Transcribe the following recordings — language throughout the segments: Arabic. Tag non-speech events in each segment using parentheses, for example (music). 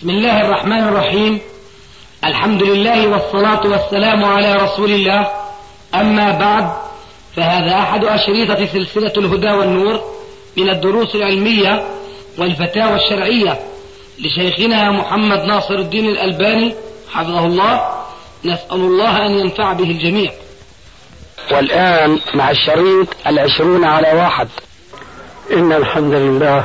بسم الله الرحمن الرحيم. الحمد لله والصلاة والسلام على رسول الله. أما بعد فهذا أحد أشريطة سلسلة الهدى والنور من الدروس العلمية والفتاوى الشرعية لشيخنا محمد ناصر الدين الألباني حفظه الله. نسأل الله أن ينفع به الجميع. والآن مع الشريط العشرون على واحد. إن الحمد لله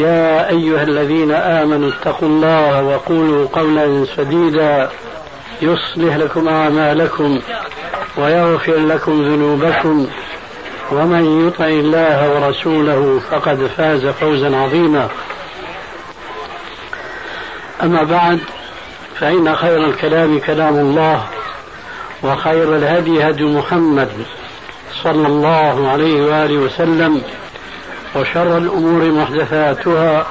يا أيها الذين آمنوا اتقوا الله وقولوا قولا سديدا يصلح لكم أعمالكم ويغفر لكم ذنوبكم ومن يطع الله ورسوله فقد فاز فوزا عظيما. أما بعد فإن خير الكلام كلام الله وخير الهدي هدي محمد صلى الله عليه وآله وسلم وشر الأمور محدثاتها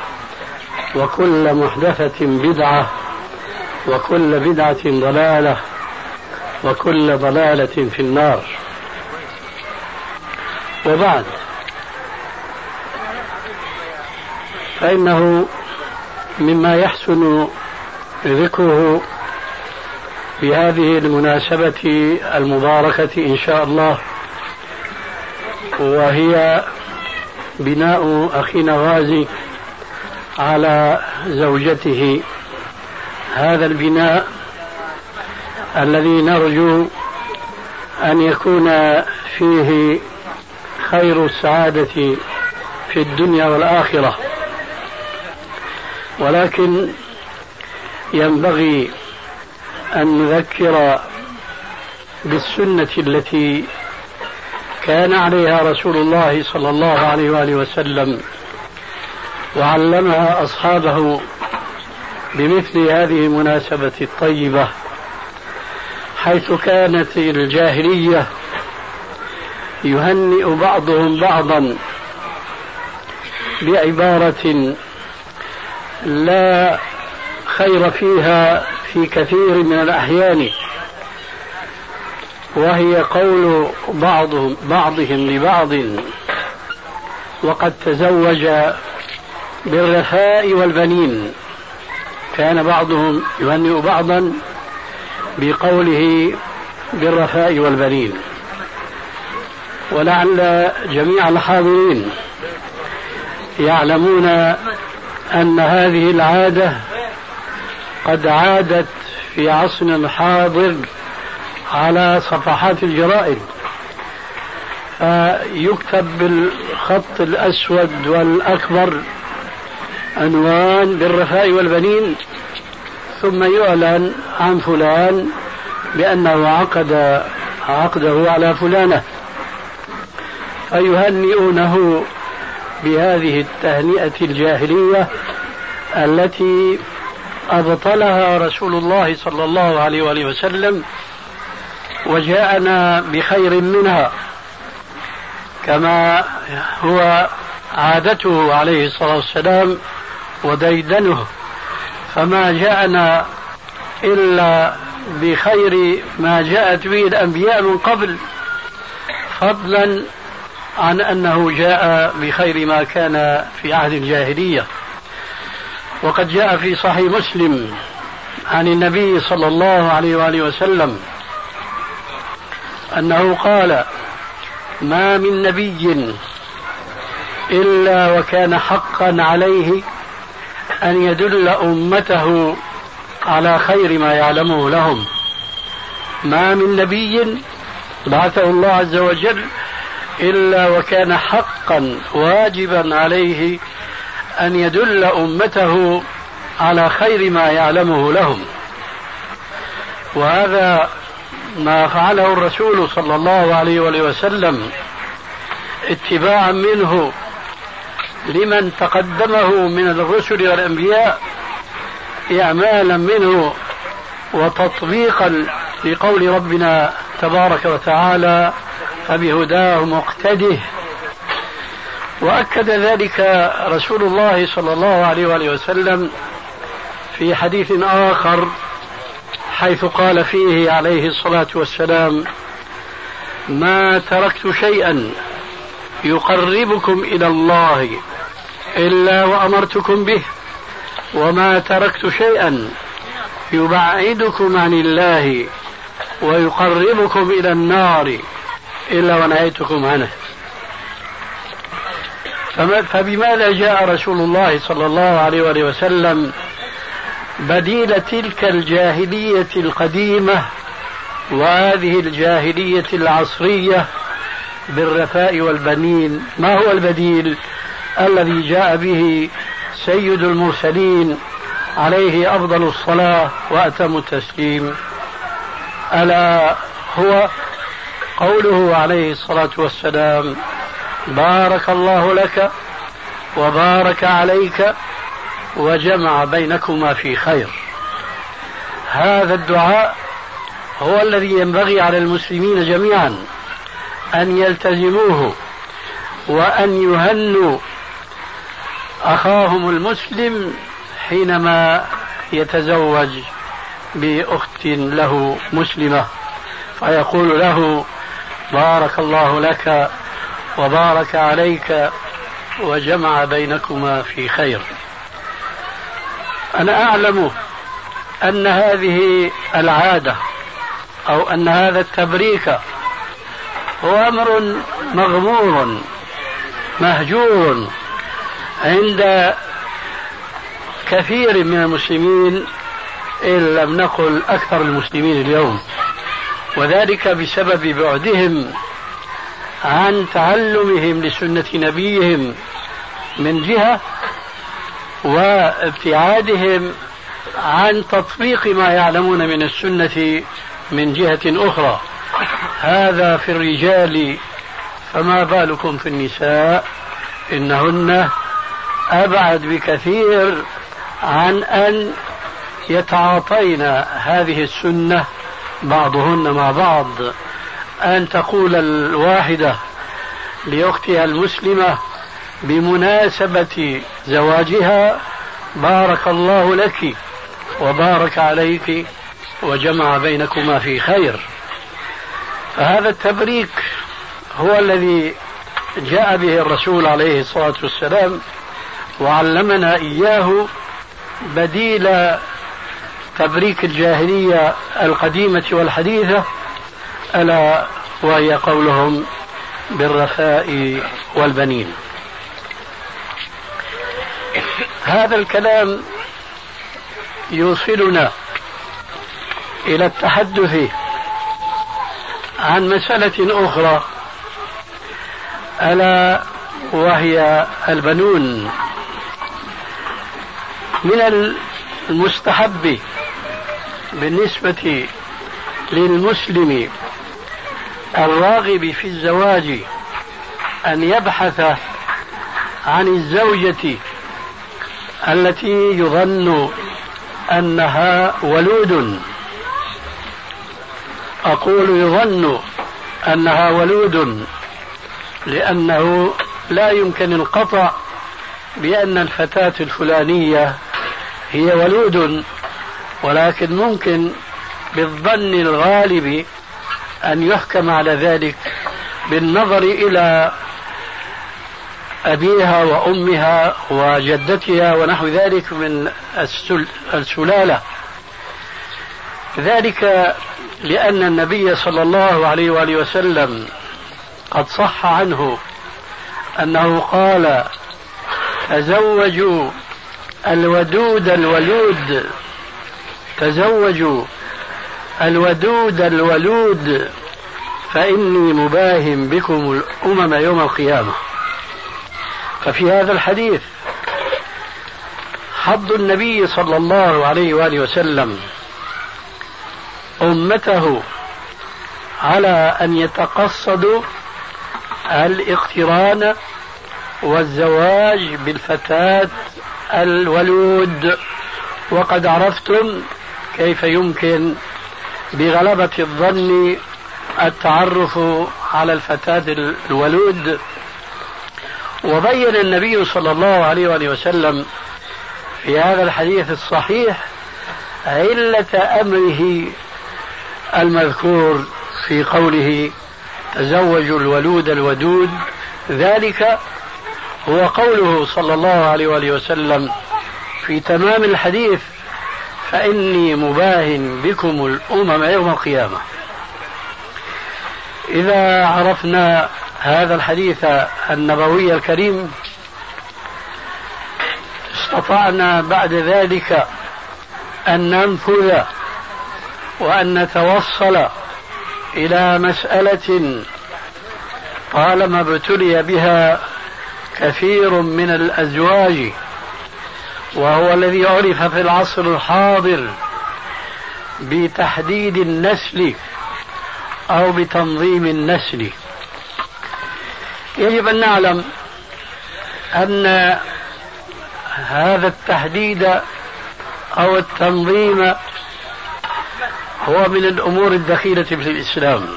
وكل محدثة بدعة وكل بدعة ضلالة وكل ضلالة في النار. وبعد فإنه مما يحسن ذكره بهذه المناسبة المباركة إن شاء الله وهي بناء أخينا غازي على زوجته. هذا البناء الذي نرجو أن يكون فيه خير السعادة في الدنيا والآخرة. ولكن ينبغي أن نذكر بالسنة التي كان عليها رسول الله صلى الله عليه وآله وسلم وعلمها أصحابه بمثل هذه المناسبة الطيبة حيث كانت الجاهلية يهنئ بعضهم بعضا بعبارة لا خير فيها في كثير من الأحيان. وهي قول بعضهم بعضهم لبعض. وقد تزوج بالرخاء والبنين. كان بعضهم يهنئ بعضا بقوله بالرخاء والبنين. ولعل جميع الحاضرين يعلمون أن هذه العادة قد عادت في عصرنا الحاضر على صفحات الجرائد. فيكتب بالخط الأسود والأكبر عنوان بالرخاء والبنين ثم يعلن عن فلان بأنه عقد عقده على فلانة. فيهنئونه بهذه التهنئة الجاهلية التي أبطلها رسول الله صلى الله عليه وآله وسلم وجاءنا بخير منها كما هو عادته عليه الصلاة والسلام وديدنه. فما جاءنا إلا بخير ما جاءت به الأنبياء من قبل فضلا عن أنه جاء بخير ما كان في عهد الجاهلية. وقد جاء في صحيح مسلم عن النبي صلى الله عليه وآله وسلم أنه قال ما من نبي إلا وكان حقا عليه أن يدل أمته على خير ما يعلمه لهم. ما من نبي بعثه الله عز وجل إلا وكان حقا واجبا عليه أن يدل أمته على خير ما يعلمه لهم. وهذا ما فعله الرسول صلى الله عليه وسلم اتباعا منه لمن تقدمه من الرسل والأنبياء إعمالا منه وتطبيقا لقول ربنا تبارك وتعالى فبهداه مقتده. وأكد ذلك رسول الله صلى الله عليه وسلم في حديث آخر حيث قال فيه عليه الصلاة والسلام ما تركت شيئا يقربكم إلى الله إلا وأمرتكم به وما تركت شيئا يبعدكم عن الله ويقربكم إلى النار إلا ونهيتكم عنه. فبماذا جاء رسول الله صلى الله عليه وسلم بديل تلك الجاهلية القديمة وهذه الجاهلية العصرية بالرفاء والبنين. ما هو البديل الذي جاء به سيد المرسلين عليه أفضل الصلاة وأتم التسليم؟ ألا هو قوله عليه الصلاة والسلام بارك الله لك وبارك عليك وجمع بينكما في خير. هذا الدعاء هو الذي ينبغي على المسلمين جميعا أن يلتزموه وأن يهنوا أخاهم المسلم حينما يتزوج بأخت له مسلمة. فيقول له بارك الله لك وبارك عليك وجمع بينكما في خير. أنا أعلم أن هذه العادة أو أن هذا التبريك هو أمر مغمور مهجور عند كثير من المسلمين إن لم نقل أكثر المسلمين اليوم وذلك بسبب بعدهم عن تعلمهم لسنة نبيهم من جهة وابتعادهم عن تطبيق ما يعلمون من السنة من جهة أخرى. هذا في الرجال فما بالكم في النساء؟ إنهن أبعد بكثير عن أن يتعاطين هذه السنة بعضهن مع بعض. أن تقول الواحدة لأختها المسلمة بمناسبة زواجها بارك الله لك وبارك عليك وجمع بينكما في خير. فهذا التبريك هو الذي جاء به الرسول عليه الصلاة والسلام وعلمنا إياه بديل تبريك الجاهلية القديمة والحديثة ألا وهي قولهم بالرخاء والبنين. هذا الكلام يوصلنا إلى التحدث عن مسألة أخرى ألا وهي البنون. من المستحب بالنسبة للمسلم الراغب في الزواج أن يبحث عن الزوجة التي يظن أنها ولود. أقول يظن أنها ولود لأنه لا يمكن القطع بأن الفتاة الفلانية هي ولود ولكن ممكن بالظن الغالب أن يحكم على ذلك بالنظر إلى أبيها وأمها وجدتها ونحو ذلك من السلالة. ذلك لأن النبي صلى الله عليه وآله وسلم قد صح عنه أنه قال تزوجوا الودود الولود تزوجوا الودود الولود فإني مباهم بكم الأمم يوم القيامة. ففي هذا الحديث حض النبي صلى الله عليه وآله وسلم أمته على أن يتقصدوا الاقتران والزواج بالفتاة الولود. وقد عرفتم كيف يمكن بغلبة الظن التعرف على الفتاة الولود. وبين النبي صلى الله عليه وآله وسلم في هذا الحديث الصحيح علة أمره المذكور في قوله تزوجوا الولود الودود. ذلك هو قوله صلى الله عليه وآله وسلم في تمام الحديث فإني مباهن بكم الأمم يوم القيامة. إذا عرفنا هذا الحديث النبوي الكريم. استطعنا بعد ذلك أن ننفذ وأن نتوصل إلى مسألة طالما ابتلي بها كثير من الأزواج وهو الذي عرف في العصر الحاضر بتحديد النسل أو بتنظيم النسل. يجب أن نعلم أن هذا التحديد أو التنظيم هو من الأمور الدخيلة في الإسلام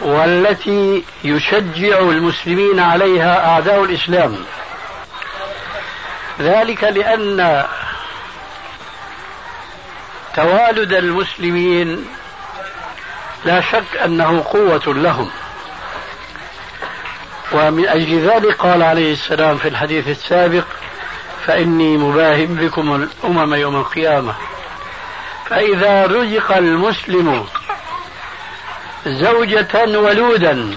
والتي يشجع المسلمين عليها أعداء الإسلام. ذلك لأن توالد المسلمين لا شك أنه قوة لهم. ومن أجل ذلك قال عليه السلام في الحديث السابق فإني مباهم بكم الأمم يوم القيامة. فإذا رزق المسلم زوجة ولودا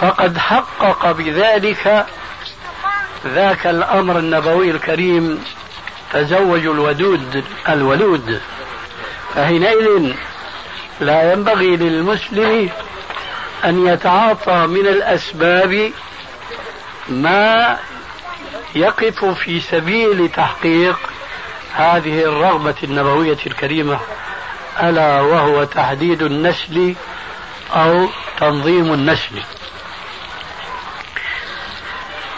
فقد حقق بذلك ذاك الأمر النبوي الكريم تزوجوا الودود الولود. فحينئذ لا ينبغي للمسلم أن يتعاطى من الأسباب ما يقف في سبيل تحقيق هذه الرغبة النبوية الكريمة ألا وهو تحديد النسل أو تنظيم النسل.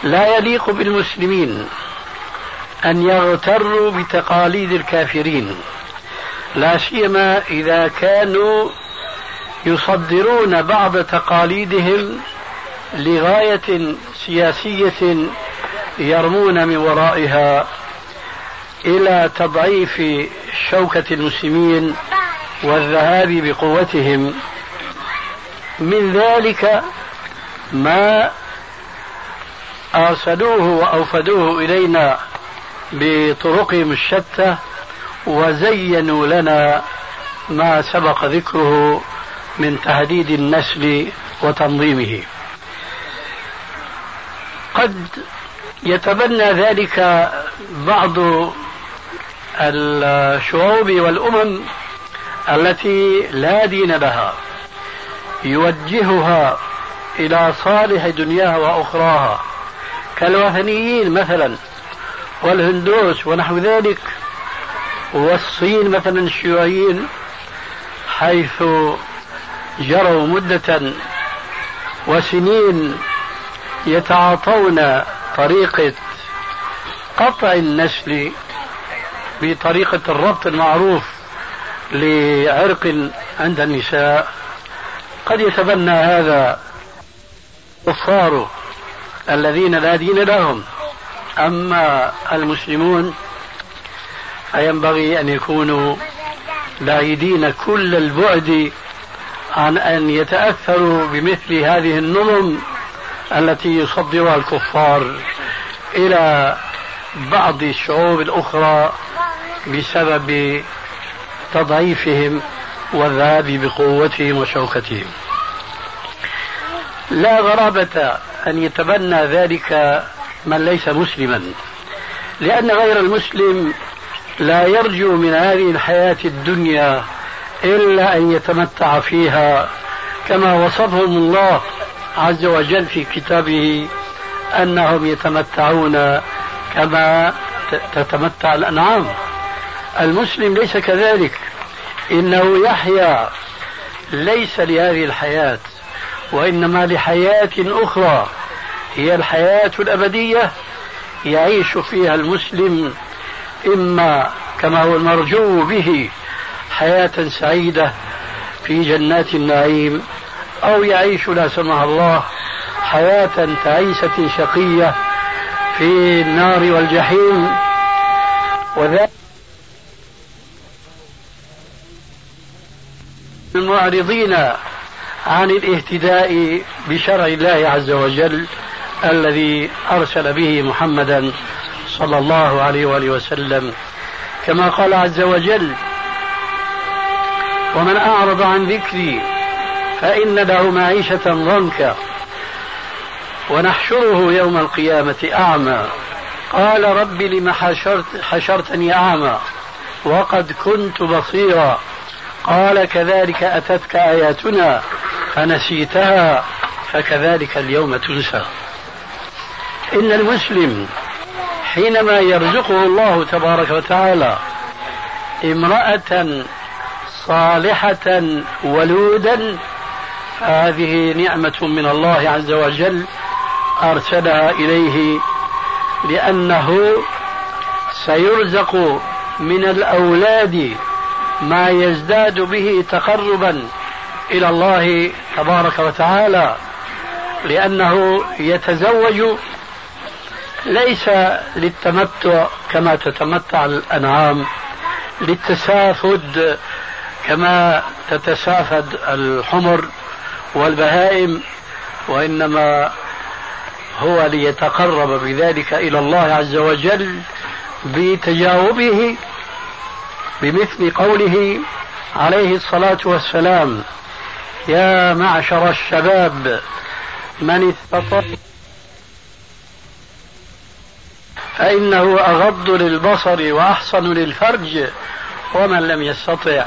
لا يليق بالمسلمين أن يغتروا بتقاليد الكافرين لا سيما إذا كانوا يصدرون بعض تقاليدهم لغاية سياسية يرمون من ورائها إلى تضعيف شوكة المسلمين والذهاب بقوتهم. من ذلك ما أرسلوه وأوفدوه إلينا بطرقهم الشتى وزينوا لنا ما سبق ذكره من تهديد النسل وتنظيمه. قد يتبنى ذلك بعض الشعوب والأمم التي لا دين لها يوجهها إلى صالح دنياها وأخراها. كالوثنيين مثلا والهندوس ونحو ذلك والصين مثلا الشيوعيين حيث جروا مدة وسنين يتعاطون طريقة قطع النسل بطريقة الربط المعروف لعرق عند النساء. قد يتبنى هذا كفار الذين لا دين لهم. أما المسلمون فينبغي أن يكونوا بعيدين كل البعد عن أن يتأثروا بمثل هذه النظم التي يصدرها الكفار إلى بعض الشعوب الأخرى بسبب تضعيفهم والذهاب بقوتهم وشوكتهم. لا غرابة أن يتبنى ذلك من ليس مسلما لأن غير المسلم لا يرجو من هذه الحياة الدنيا إلا أن يتمتع فيها كما وصفهم الله عز وجل في كتابه أنهم يتمتعون كما تتمتع الأنعام. المسلم ليس كذلك. إنه يحيا ليس لهذه الحياة وإنما لحياة أخرى. هي الحياة الأبدية يعيش فيها المسلم إما كما هو المرجو به حياة سعيدة في جنات النعيم أو يعيش لا سمح الله حياة تعيسة شقية في النار والجحيم. وذلك المعرضين عن الاهتداء بشرع الله عز وجل الذي أرسل به محمدا صلى الله عليه وآله وسلم. كما قال عز وجل ومن أعرض عن ذكري فإن له معيشة ضنكا ونحشره يوم القيامة أعمى. قال رب لم حشرت حشرتني أعمى وقد كنت بصيرا. قال كذلك أتتك آياتنا فنسيتها فكذلك اليوم تنسى. إن المسلم حينما يرزقه الله تبارك وتعالى امرأة صالحة ولودا. هذه نعمة من الله عز وجل أرسلها إليه لأنه سيرزق من الأولاد ما يزداد به تقربا إلى الله تبارك وتعالى لأنه يتزوج. ليس للتمتع كما تتمتع الأنعام للتسافد كما تتسافد الحمر والبهائم وإنما هو ليتقرب بذلك إلى الله عز وجل بتجاوبه بمثل قوله عليه الصلاة والسلام يا معشر الشباب من استطاع فإنه أغض للبصر وأحصن للفرج ومن لم يستطع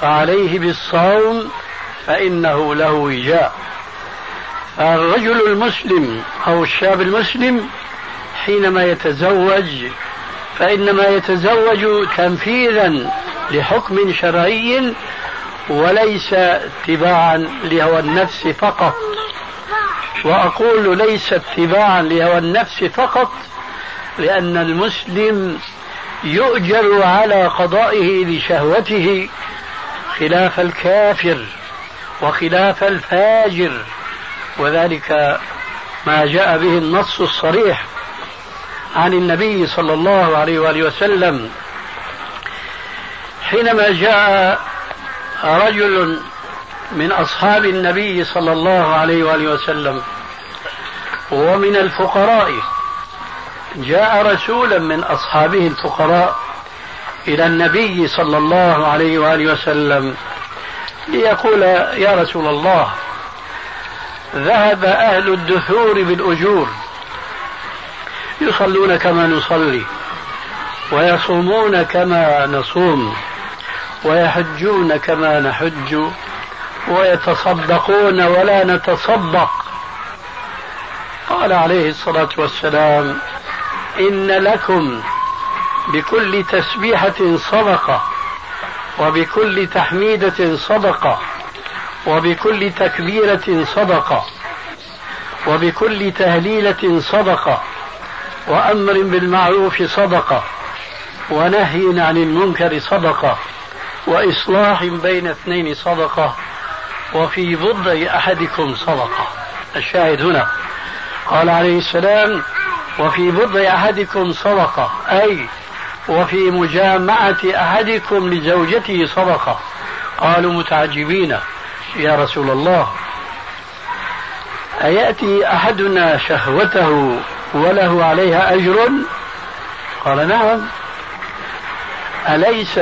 فعليه بالصوم فإنه له وجاء. الرجل المسلم أو الشاب المسلم حينما يتزوج فإنما يتزوج تنفيذا لحكم شرعي وليس اتباعا لهوى النفس فقط. وأقول ليس اتباعا لهوى النفس فقط لأن المسلم يؤجر على قضائه لشهوته خلاف الكافر وخلاف الفاجر وذلك ما جاء به النص الصريح عن النبي صلى الله عليه وآله وسلم. حينما جاء رجل من أصحاب النبي صلى الله عليه وآله وسلم ومن الفقراء جاء رسولا من أصحابه الفقراء إلى النبي صلى الله عليه وآله وسلم ليقول يا رسول الله ذهب أهل الدثور بالأجور يصلون كما نصلي ويصومون كما نصوم ويحجون كما نحج ويتصدقون ولا نتصدق. قال عليه الصلاة والسلام إن لكم بكل تسبيحة صدقة وبكل تحميدة صدقة وبكل تكبيرة صدقة وبكل تهليلة صدقة وأمر بالمعروف صدقة ونهي عن المنكر صدقة وإصلاح بين اثنين صدقة وفي بضع أحدكم صدقة. الشاهد هنا. قال عليه السلام وفي بضع أحدكم صدقة. أي وفي مجامعة أحدكم لزوجته صدقة. قالوا متعجبين. يا رسول الله أيأتي أحدنا شهوته وله عليها أجر؟ قال نعم. أليس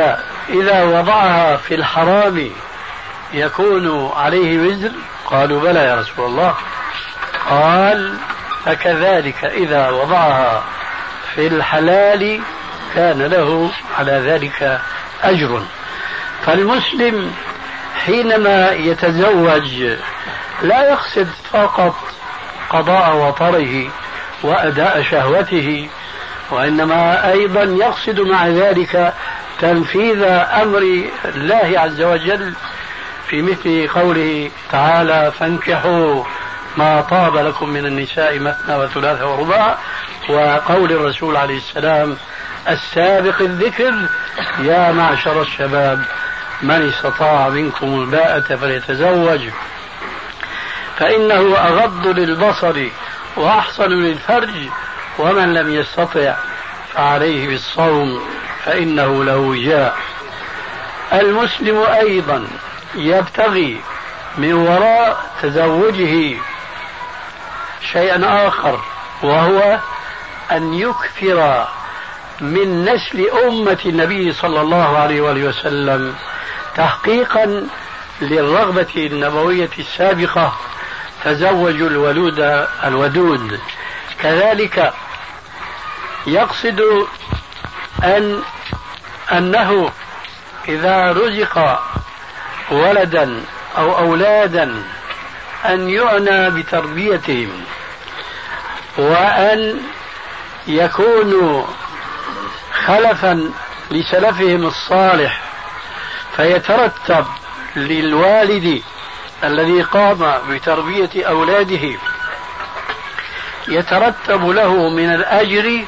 إذا وضعها في الحرام يكون عليه وزر؟ قالوا بلى يا رسول الله. قال فكذلك إذا وضعها في الحلال كان له على ذلك أجر. فالمسلم حينما يتزوج لا يقصد فقط قضاء وطره وأداء شهوته وإنما أيضا يقصد مع ذلك تنفيذ أمر الله عز وجل في مثل قوله تعالى فانكحوا ما طاب لكم من النساء مثنى وثلاث ورباع وقول الرسول عليه السلام السابق الذكر يا معشر الشباب من استطاع منكم الباءة فليتزوج. فإنه أغض للبصر وأحصن للفرج ومن لم يستطع فعليه بالصوم فإنه له وجاء المسلم أيضا يبتغي من وراء تزوجه شيئا آخر وهو أن يكثر من نسل أمة النبي صلى الله عليه وآله وسلم تحقيقا للرغبة النبوية السابقة تزوجوا الولود الودود. كذلك يقصد أن أنه إذا رزق ولدا أو أولادا أن يعنى بتربيتهم وأن يكونوا خلفا لسلفهم الصالح فيترتب للوالد الذي قام بتربية أولاده يترتب له من الأجر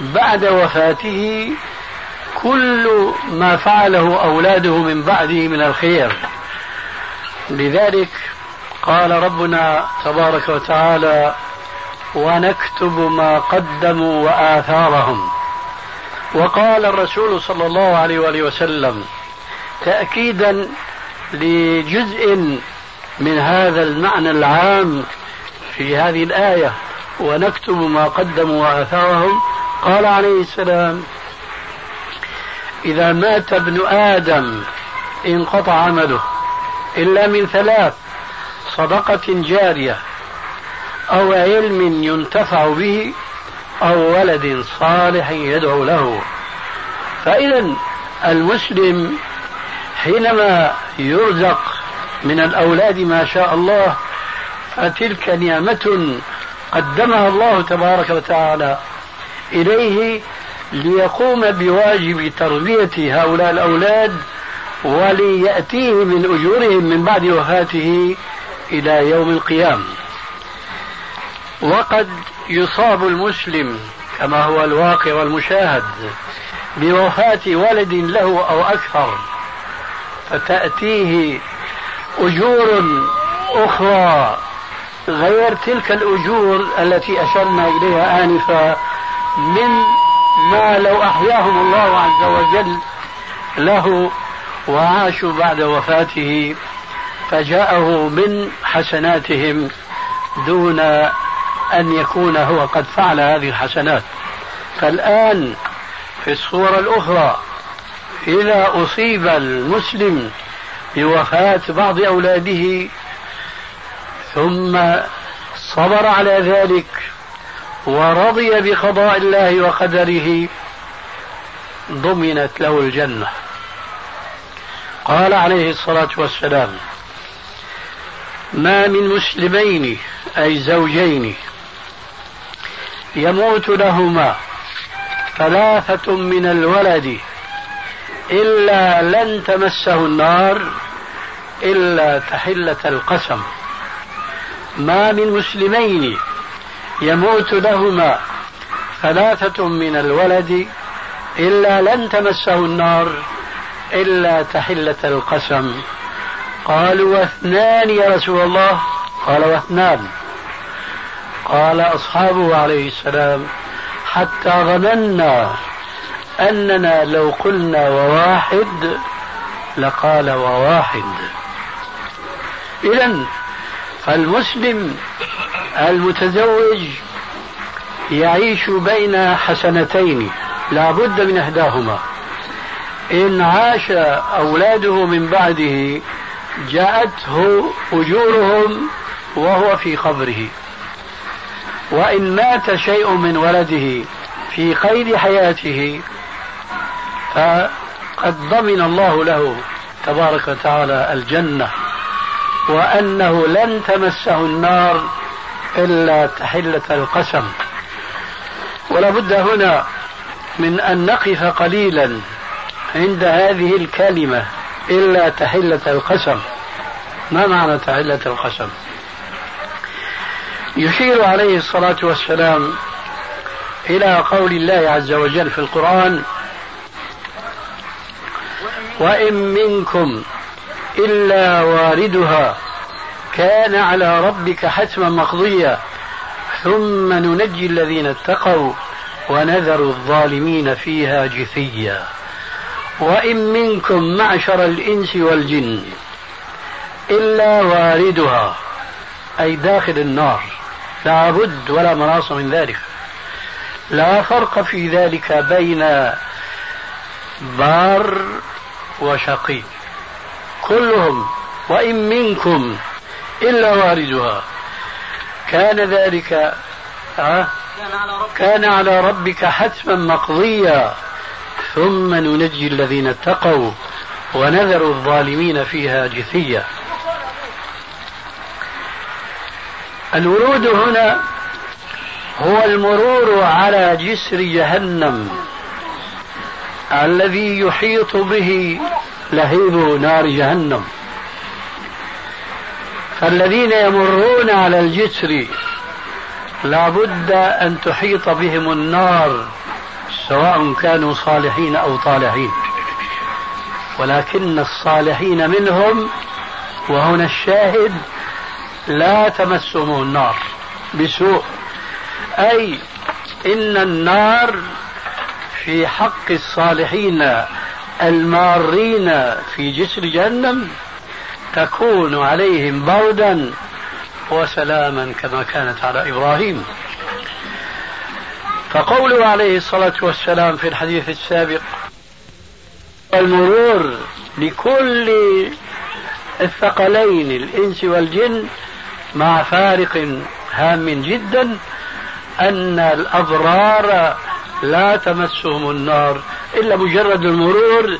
بعد وفاته كل ما فعله أولاده من بعده من الخير. لذلك قال ربنا تبارك وتعالى ونكتب ما قدموا وآثارهم وقال الرسول صلى الله عليه وآله وسلم تأكيدا لجزء من هذا المعنى العام في هذه الآية ونكتب ما قدموا وآثارهم. قال عليه السلام إذا مات ابن آدم انقطع عمله إلا من ثلاث صدقة جارية أو علم ينتفع به أو ولد صالح يدعو له. فإذا المسلم حينما يرزق من الأولاد ما شاء الله فتلك نعمة قدمها الله تبارك وتعالى إليه ليقوم بواجب تربية هؤلاء الأولاد وليأتيه من أجورهم من بعد وفاته إلى يوم القيامة. وقد يصاب المسلم كما هو الواقع والمشاهد بوفاة ولد له أو أكثر. فتأتيه أجور أخرى غير تلك الأجور التي أشرنا إليها آنفا من ما لو أحياهم الله عز وجل له وعاشوا بعد وفاته فجاءه من حسناتهم دون أن يكون هو قد فعل هذه الحسنات. فالآن في الصورة الأخرى إذا أصيب المسلم بوفاة بعض أولاده ثم صبر على ذلك ورضي بقضاء الله وقدره ضمنت له الجنة. قال عليه الصلاة والسلام ما من مسلمين أي زوجين يموت لهما ثلاثة من الولد إلا لن تمسه النار إلا تحلة القسم. ما من مسلمين يموت لهما ثلاثة من الولد إلا لن تمسه النار إلا تحلة القسم. قالوا واثنان يا رسول الله. قال واثنان. قال أصحابه عليه السلام حتى ظننا أننا لو قلنا وواحد لقال وواحد. إذا فالمسلم المتزوج يعيش بين حسنتين لا بد من إحداهما. إن عاش أولاده من بعده جاءته أجورهم وهو في قبره. وإن مات شيء من ولده في قيد حياته فقد ضمن الله له تبارك وتعالى الجنة وأنه لن تمسه النار إلا تحلة القسم. ولا بد هنا من أن نقف قليلا عند هذه الكلمة إلا تحلة القسم. ما معنى تحلة القسم؟ يشير عليه الصلاة والسلام إلى قول الله عز وجل في القرآن وإن منكم إلا واردها كان على ربك حتما مقضيا ثم ننجي الذين اتقوا ونذر الظالمين فيها جثيا. وإن منكم معشر الإنس والجن إلا واردها أي داخل النار. لا بد ولا مناص من ذلك. لا فرق في ذلك بين بار وشقي. كلهم وإن منكم إلا واردها. كان ذلك كان على ربك حتما مقضيا. ثم ننجي الذين اتقوا ونذر الظالمين فيها جثيا. الورود هنا هو المرور على جسر جهنم الذي يحيط به لهيب نار جهنم. فالذين يمرون على الجسر لابد أن تحيط بهم النار سواء كانوا صالحين أو طالحين. ولكن الصالحين منهم وهنا الشاهد لا تمسهم النار بسوء. أي إن النار في حق الصالحين المارين في جسر جهنم تكون عليهم بردا وسلاما كما كانت على إبراهيم. فقوله عليه الصلاة والسلام في الحديث السابق المرور لكل الثقلين الإنس والجن مع فارق هام جدا أن الابرار لا تمسهم النار إلا مجرد المرور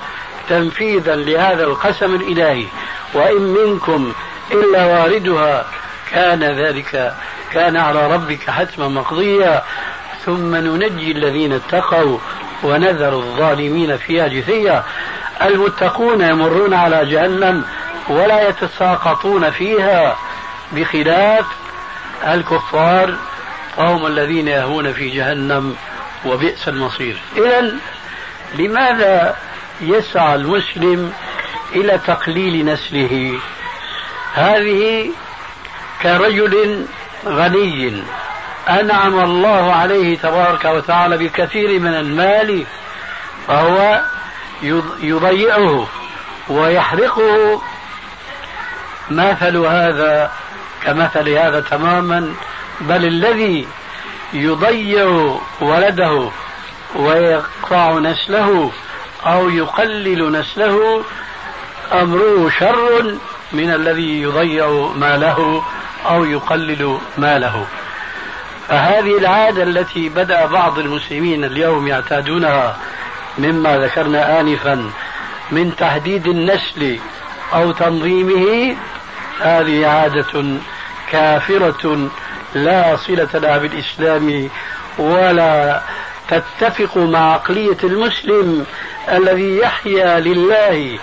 تنفيذا لهذا القسم الإلهي وإن منكم إلا واردها كان ذلك كان على ربك حتما مقضيا. ثم ننجي الذين اتقوا ونذر الظالمين فيها جثيا. المتقون يمرون على جهنم ولا يتساقطون فيها. بخلاف الكفار فهم الذين يهون في جهنم وبئس المصير. إذا لماذا يسعى المسلم إلى تقليل نسله؟ هذه كرجل غني أنعم الله عليه تبارك وتعالى بكثير من المال فهو يضيعه ويحرقه. مثل هذا كمثل هذا تماما بل الذي يضيع ولده ويقطع نسله أو يقلل نسله أمره شر من الذي يضيع ماله أو يقلل ماله. فهذه العادة التي بدأ بعض المسلمين اليوم يعتادونها مما ذكرنا آنفا من تحديد النسل أو تنظيمه هذه عادة كافرة لا صلة لها بالإسلام ولا تتفق مع عقلية المسلم الذي يحيا لله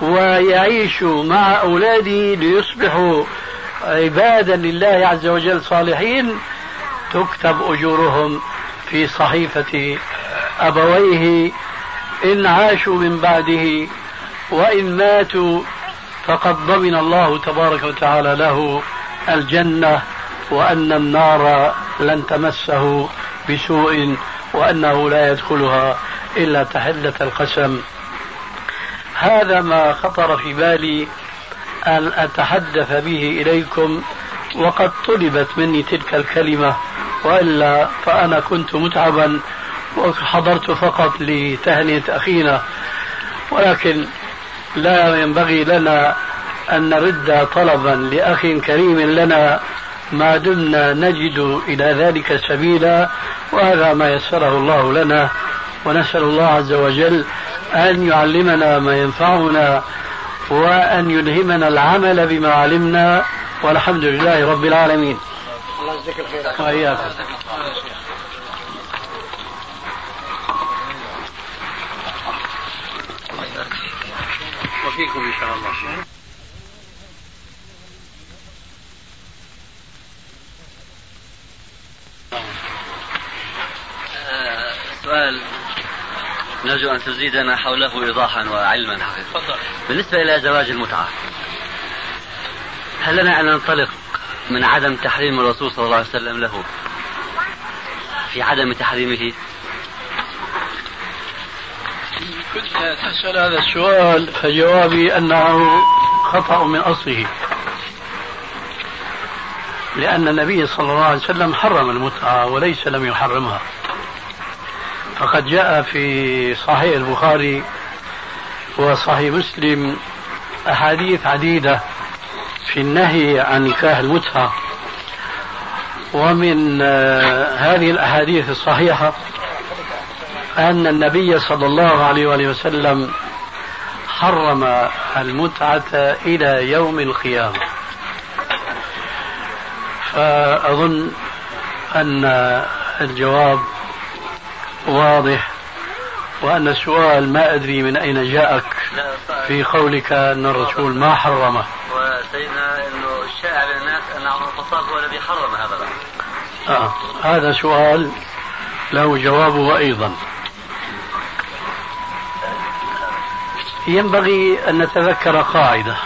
ويعيش مع أولاده ليصبحوا عبادا لله عز وجل صالحين. تكتب أجورهم في صحيفة أبويه إن عاشوا من بعده وإن ماتوا فقد ضمن الله تبارك وتعالى له الجنة وأن النار لن تمسه بسوء وأنه لا يدخلها إلا تحلة القسم. هذا ما خطر في بالي أن أتحدث به إليكم وقد طلبت مني تلك الكلمة وإلا فأنا كنت متعبا وحضرت فقط لتهنئة أخينا ولكن لا ينبغي لنا أن نرد طلبا لأخ كريم لنا. ما دمنا نجد إلى ذلك سبيلا وهذا ما يسره الله لنا. ونسأل الله عز وجل أن يعلمنا ما ينفعنا وأن يلهمنا العمل بما علمنا. والحمد لله رب العالمين. الله يجزيك الخير. وإياكم. وفيكم إن شاء الله. سؤال. نرجو أن تزيدنا حوله إيضاحا وعلما حقيقة. بالنسبة إلى زواج المتعة هل لنا أن ننطلق من عدم تحريم الرسول صلى الله عليه وسلم له؟ في عدم تحريمه؟ كنت تسأل هذا السؤال فجوابي أنه خطأ من أصله. لأن النبي صلى الله عليه وسلم حرم المتعة وليس لم يحرمها. فقد جاء في صحيح البخاري وصحيح مسلم أحاديث عديدة في النهي عن نكاح المتعة. ومن آه، هذه الأحاديث الصحيحة أن النبي صلى الله عليه وآله وسلم حرم المتعة إلى يوم القيامة. فأظن أن الجواب واضح وأن السؤال ما أدري من أين جاءك في قولك أن الرسول ما حرمه. وسيدنا أنه الشائع بين الناس أن عمر الخطاب هو الذي حرم هذا آه هذا سؤال له جوابه أيضا. ينبغي أن نتذكر قاعدة.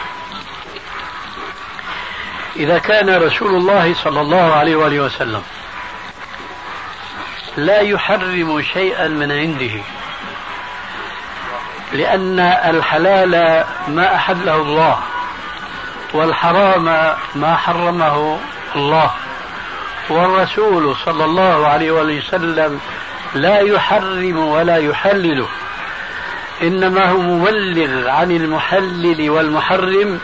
إذا كان رسول الله صلى الله عليه وآله وسلم لا يحرم شيئا من عنده لأن الحلال ما أحله الله والحرام ما حرمه الله. والرسول صلى الله عليه وسلم لا يحرم ولا يحلل. إنما هو مبلغ عن المحلل والمحرم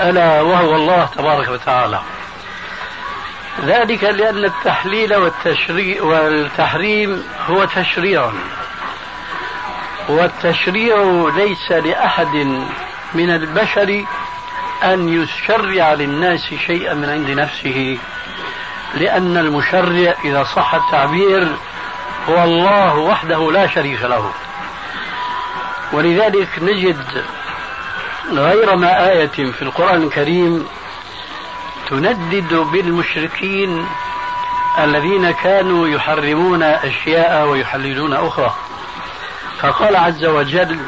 ألا وهو الله تبارك وتعالى. ذلك لأن التحليل والتشريع والتحريم هو تشريع. والتشريع ليس لأحد من البشر أن يشرع للناس شيئا من عند نفسه لأن المشرع إذا صح التعبير هو الله وحده لا شريك له. ولذلك نجد غير ما آية في القرآن الكريم تندد بالمشركين الذين كانوا يحرمون أشياء ويحللون أخرى. فقال عز وجل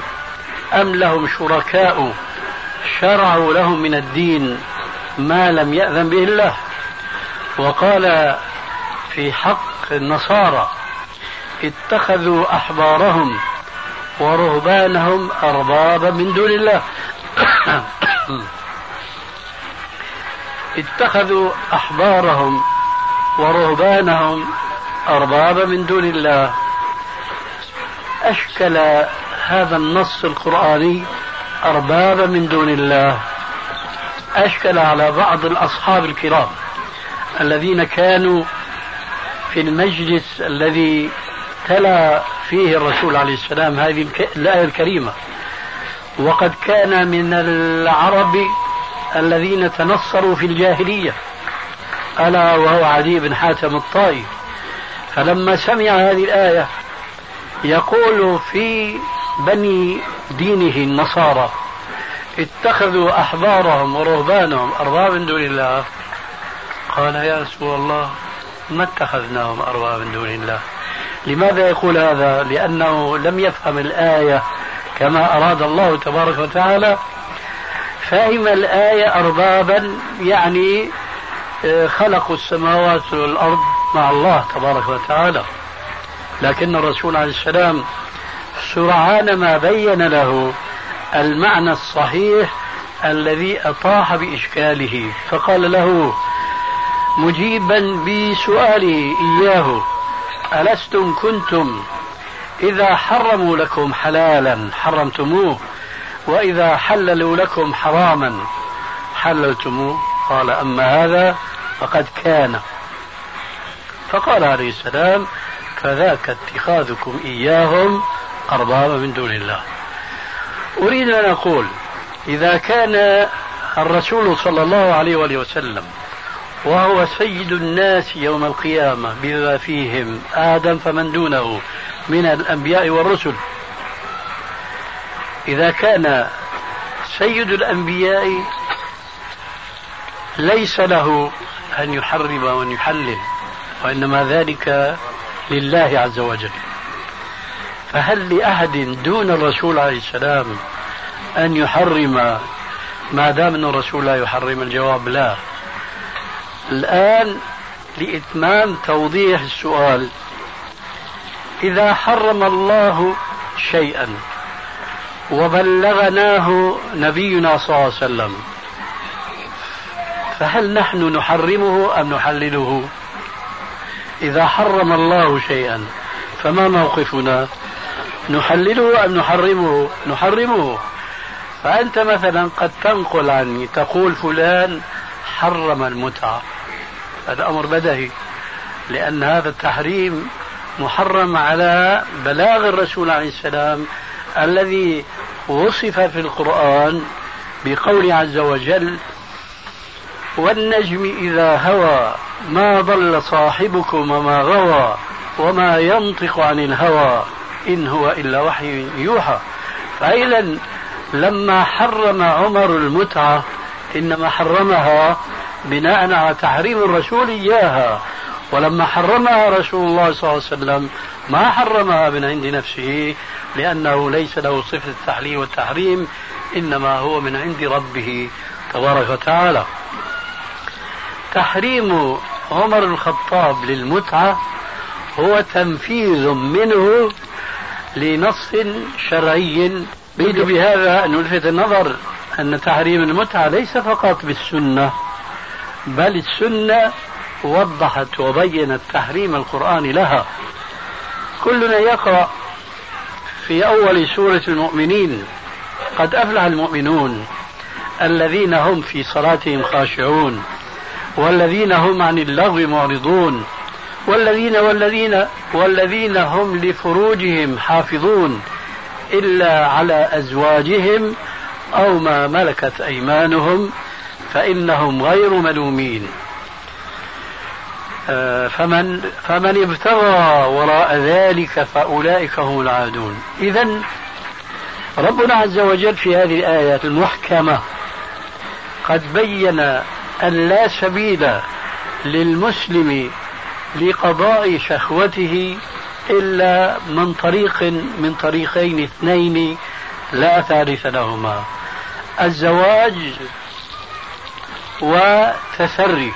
أم لهم شركاء شرعوا لهم من الدين ما لم يأذن به الله؟ وقال في حق النصارى اتخذوا أحبارهم ورهبانهم أربابا من دون الله. اتخذوا أحبارهم ورهبانهم أربابا من دون الله. أشكل هذا النص القرآني أربابا من دون الله. أشكل على بعض الأصحاب الكرام الذين كانوا في المجلس الذي تلا فيه الرسول عليه السلام هذه الآية الكريمة. وقد كان من العرب الذين تنصروا في الجاهلية. ألا وهو عدي بن حاتم الطائي. فلما سمع هذه الآية يقول في بني دينه النصارى اتخذوا أحبارهم ورهبانهم أربابا من دون الله. قال يا رسول الله ما اتخذناهم أربابا من دون الله؟ لماذا يقول هذا؟ لأنه لم يفهم الآية كما أراد الله تبارك وتعالى. فهم الآية أربابا يعني آه، خلقوا السماوات والأرض مع الله تبارك وتعالى. لكن الرسول عليه السلام سرعان ما بين له المعنى الصحيح الذي أطاح بإشكاله فقال له مجيبا بسؤاله إياه. ألستم كنتم؟ إذا حرموا لكم حلالا حرمتموه وإذا حللوا لكم حراما حللتموه. قال أما هذا فقد كان. فقال عليه السلام فذاك اتخاذكم إياهم أربابا من دون الله. أريد أن أقول إذا كان الرسول صلى الله عليه وآله وسلم وهو سيد الناس يوم القيامة بما فيهم آدم فمن دونه من الأنبياء والرسل. إذا كان سيد الأنبياء ليس له أن يحرم وأن يحلل وإنما ذلك لله عز وجل. فهل لأحد دون الرسول عليه السلام أن يحرم ما دام أن الرسول لا يحرم؟ الجواب لا. الآن لإتمام توضيح السؤال. إذا حرم الله شيئا وبلغناه نبينا صلى الله عليه وسلم فهل نحن نحرمه أم نحلله؟ إذا حرم الله شيئا فما موقفنا؟ نحلله أم نحرمه؟ نحرمه. فأنت مثلا قد تنقل عني تقول فلان حرم المتعة. هذا أمر بدهي لأن هذا التحريم محرم على بلاغ الرسول عليه السلام الذي وصف في القرآن بقول عز وجل والنجم إذا هوى ما ضل صاحبكم وما غوى وما ينطق عن الهوى إن هو إلا وحي يوحى. فإذا لما حرم عمر المتعة إنما حرمها بناء على تحريم الرسول إياها. ولما حرمها رسول الله صلى الله عليه وسلم ما حرمها من عند نفسه لأنه ليس له صفة التحليل والتحريم إنما هو من عند ربه تبارك وتعالى. تحريم عمر الخطاب للمتعة هو تنفيذ منه لنص شرعي. بهذا أن نلفت النظر أن تحريم المتعة ليس فقط بالسنة بل السنة وضحت وبينت تحريم القرآن لها. كلنا يقرأ في أول سورة المؤمنين قد أفلح المؤمنون الذين هم في صلاتهم خاشعون والذين هم عن اللغو معرضون والذين والذين والذين هم لفروجهم حافظون إلا على أزواجهم أو ما ملكت أيمانهم فإنهم غير ملومين. آه، فمن فمن ابتغى وراء ذلك فأولئك هم العادون. إذا ربنا عز وجل في هذه الآيات المحكمة قد بين أن لا سبيل للمسلم لقضاء شهوته إلا من طريق من طريقين اثنين لا ثالث لهما. الزواج وتسري.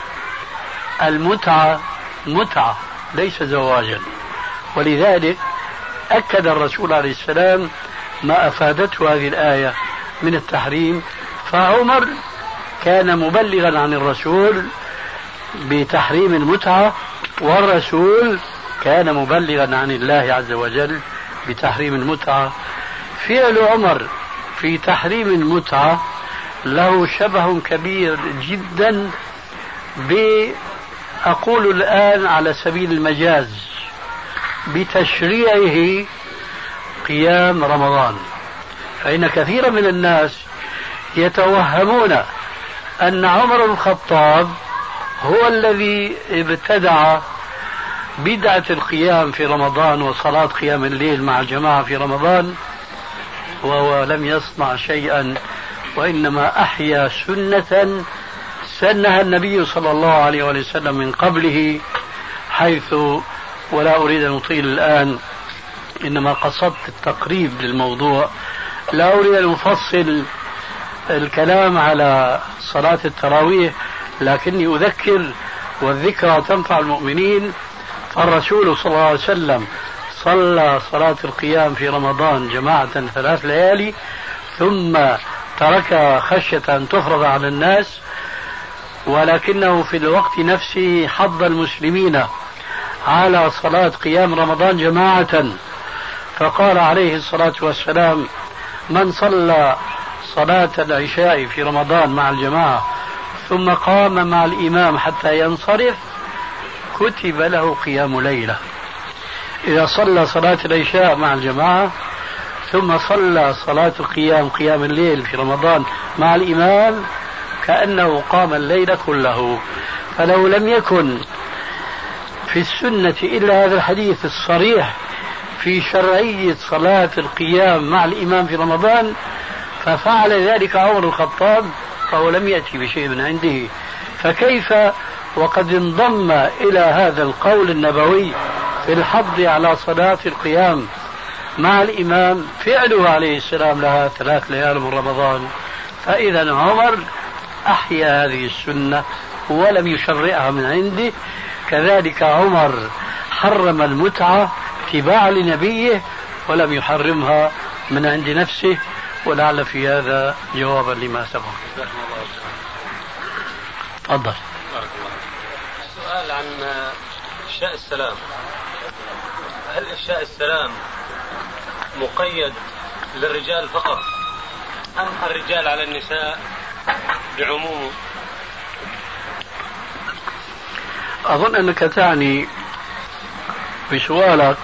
المتعة متعة ليس زواجا. ولذلك أكد الرسول عليه السلام ما أفادته هذه الآية من التحريم. فعمر كان مبلغا عن الرسول بتحريم المتعة والرسول كان مبلغا عن الله عز وجل بتحريم المتعة. فعل عمر في تحريم المتعة له شبه كبير جدا أقول الآن على سبيل المجاز بتشريعه قيام رمضان. فإن كثيرا من الناس يتوهمون أن عمر الخطاب هو الذي ابتدع بدعة القيام في رمضان وصلاة قيام الليل مع الجماعة في رمضان وهو لم يصنع شيئا وإنما أحيا سنة سنها النبي صلى الله عليه وسلم من قبله حيث ولا أريد أن أطيل الآن إنما قصدت التقريب للموضوع. لا أريد أن أفصل الكلام على صلاة التراويح لكني أذكر والذكرى تنفع المؤمنين. فالرسول صلى الله عليه وسلم صلى صلاة القيام في رمضان جماعة ثلاث ليالي ثم تركها خشية أن تفرض على الناس ولكنه في الوقت نفسه حض المسلمين على صلاة قيام رمضان جماعة. فقال عليه الصلاة والسلام من صلى صلاة العشاء في رمضان مع الجماعة ثم قام مع الإمام حتى ينصرف كتب له قيام ليلة. إذا صلى صلاة العشاء مع الجماعة ثم صلى صلاة القيام قيام الليل في رمضان مع الإمام كأنه قام الليل كله. فلو لم يكن في السنة إلا هذا الحديث الصريح في شرعية صلاة القيام مع الإمام في رمضان ففعل ذلك عمر الخطاب فهو لم يأتي بشيء من عنده. فكيف وقد انضم إلى هذا القول النبوي في الحض على صلاة القيام؟ مع الإمام فعله عليه السلام لها ثلاث ليال من رمضان. فإذا عمر أحيا هذه السنة ولم يشرعها من عنده. كذلك عمر حرم المتعة اتباعا لنبيه ولم يحرمها من عند نفسه. ولعل في هذا جوابا لما سبق. تفضل. سؤال عن إفشاء السلام. هل إفشاء السلام مقيد للرجال فقط. أم الرجال على النساء بعمومه أظن أنك تعني بسؤالك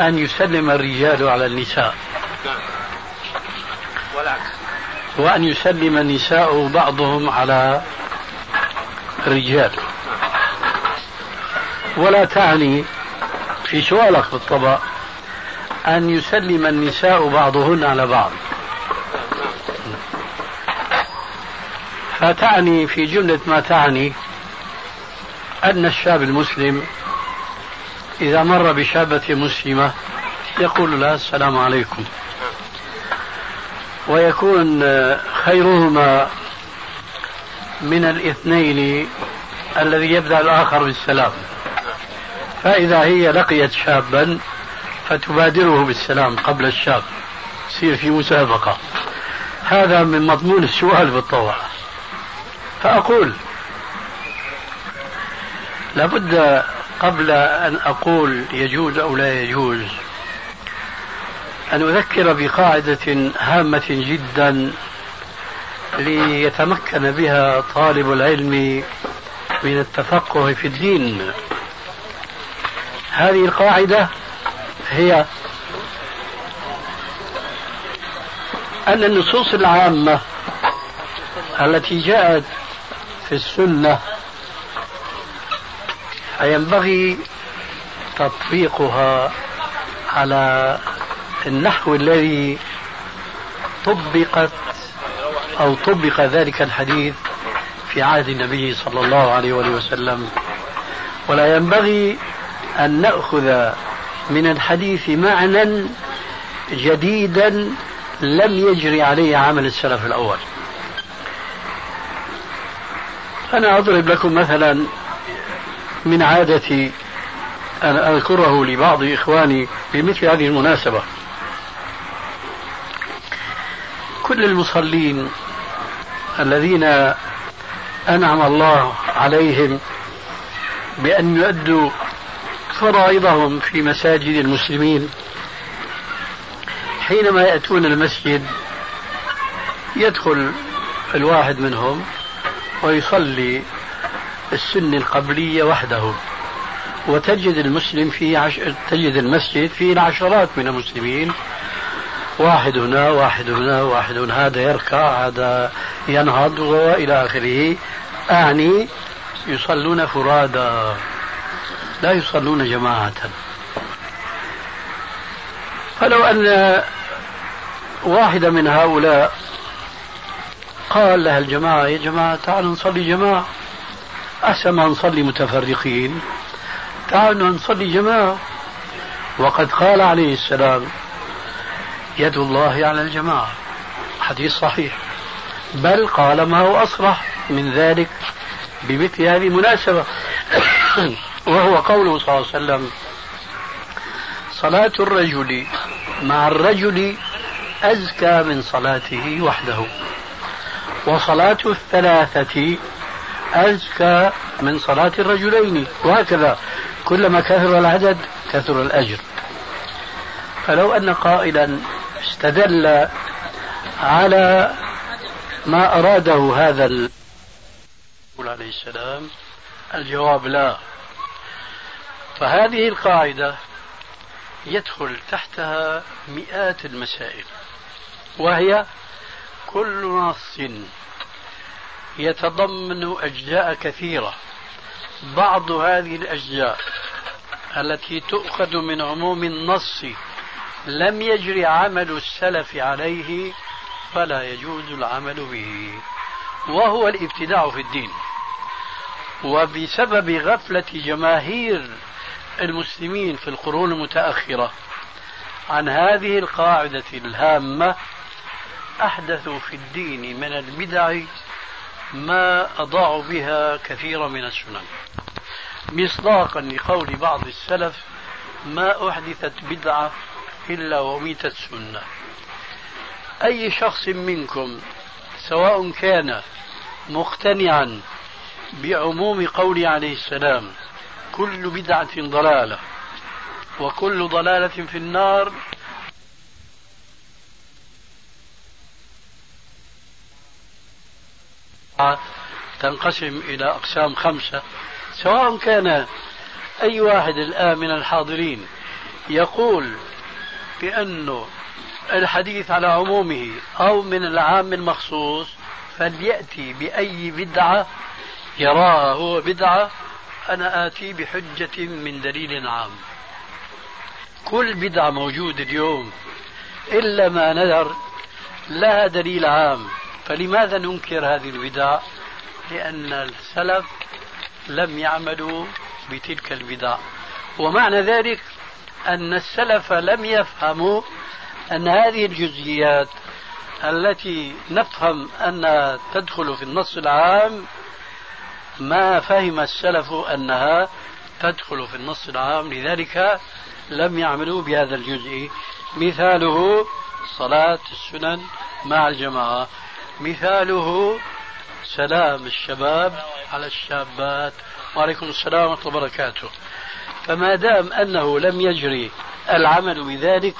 أن يسلم الرجال على النساء. نعم. والعكس. وأن يسلم النساء بعضهم على الرجال. ولا تعني في سؤالك بالطبع أن يسلم النساء بعضهن على بعض. فتعني في جملة ما تعني أن الشاب المسلم إذا مر بشابة مسلمة يقول لها السلام عليكم. ويكون خيرهما من الاثنين الذي يبدأ الآخر بالسلام. فإذا هي لقيت شابا فتبادره بالسلام قبل الشاب. تصير في مسابقة. هذا من مضمون السؤال بالطبع. فأقول لابد قبل أن أقول يجوز أو لا يجوز أن أذكر بقاعدة هامة جدا ليتمكن بها طالب العلم من التفقه في الدين. هذه القاعدة هي أن النصوص العامة التي جاءت في السنة فينبغي تطبيقها على النحو الذي طبقت أو طبق ذلك الحديث في عهد النبي صلى الله عليه وسلم. ولا ينبغي أن نأخذ من الحديث معنى جديدا لم يجري عليه عمل السلف الأول. أنا أضرب لكم مثلا من عادتي أن أذكره لبعض إخواني بمثل هذه المناسبة. كل المصلين الذين أنعم الله عليهم بأن يؤدوا فرائضهم في مساجد المسلمين. حينما يأتون المسجد يدخل الواحد منهم ويصلي السنة القبلية وحده. وتجد المسلم في عش... تجد المسجد فيه العشرات من المسلمين. واحد هنا واحد هنا واحد هنا هذا يركع هذا ينهض وإلى آخره. أعني يصلون فرادى. لا يصلون جماعة. فلو أن واحدة من هؤلاء قال لها الجماعة يا جماعة تعالوا نصلي جماعة. أحسن ما نصلي متفرقين. تعالوا نصلي جماعة. وقد قال عليه السلام يد الله على الجماعة. حديث صحيح. بل قال ما هو أصرح من ذلك بمثل هذه المناسبة؟ (coughs) وهو قوله صلى الله عليه وسلم صلاة الرجل مع الرجل أزكى من صلاته وحده وصلاة الثلاثة أزكى من صلاة الرجلين وهكذا كلما كثر العدد كثر الأجر. فلو أن قائلا استدل على ما أراده هذا عليه السلام الجواب لا. فهذه القاعدة يدخل تحتها مئات المسائل وهي كل نص يتضمن أجزاء كثيرة. بعض هذه الأجزاء التي تؤخذ من عموم النص لم يجري عمل السلف عليه فلا يجوز العمل به. وهو الابتداع في الدين. وبسبب غفلة جماهير المسلمين في القرون المتأخرة عن هذه القاعدة الهامة أحدثوا في الدين من البدع ما أضاعوا بها كثيرا من السنن. مصداقا لقول بعض السلف ما أحدثت بدعة إلا وميتت سنة. أي شخص منكم سواء كان مقتنعا بعموم قوله عليه السلام كل بدعة ضلالة وكل ضلالة في النار. تنقسم إلى أقسام خمسة سواء كان أي واحد الآن من الحاضرين يقول بأنه الحديث على عمومه أو من العام المخصوص فليأتي بأي بدعة يراها هو بدعة أنا آتي بحجة من دليل عام. كل بدعة موجودة اليوم إلا ما نذر لها دليل عام. فلماذا ننكر هذه البدع لأن السلف لم يعملوا بتلك البدع ومعنى ذلك أن السلف لم يفهموا أن هذه الجزئيات التي نفهم أنها تدخل في النص العام ما فهم السلف أنها تدخل في النص العام لذلك لم يعملوا بهذا الجزء. مثاله صلاة السنن مع الجماعة. مثاله سلام الشباب على الشابات. وعليكم السلام ورحمة الله وبركاته. فما دام أنه لم يجري العمل بذلك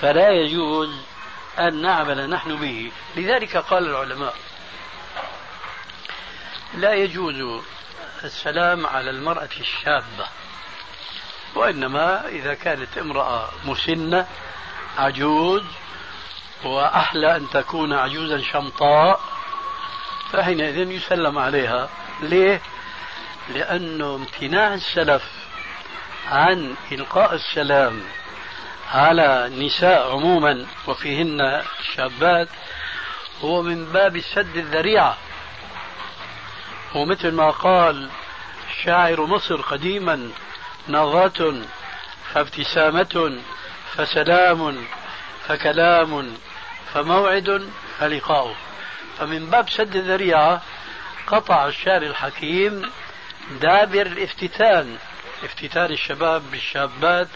فلا يجوز أن نعمل نحن به. لذلك قال العلماء لا يجوز السلام على المرأة الشابة وإنما إذا كانت امرأة مسنة عجوز وأحلى أن تكون عجوزا شمطاء فحينئذ يسلم عليها ليه؟ لأنه امتناع السلف عن إلقاء السلام على النساء عموما وفيهن الشابات هو من باب سد الذريعة ومثل ما قال شاعر مصر قديما نظرة فابتسامة فسلام فكلام فموعد فلقاء. فمن باب سد الذريعة قطع الشعر الحكيم دابر الافتتان افتتان الشباب بالشابات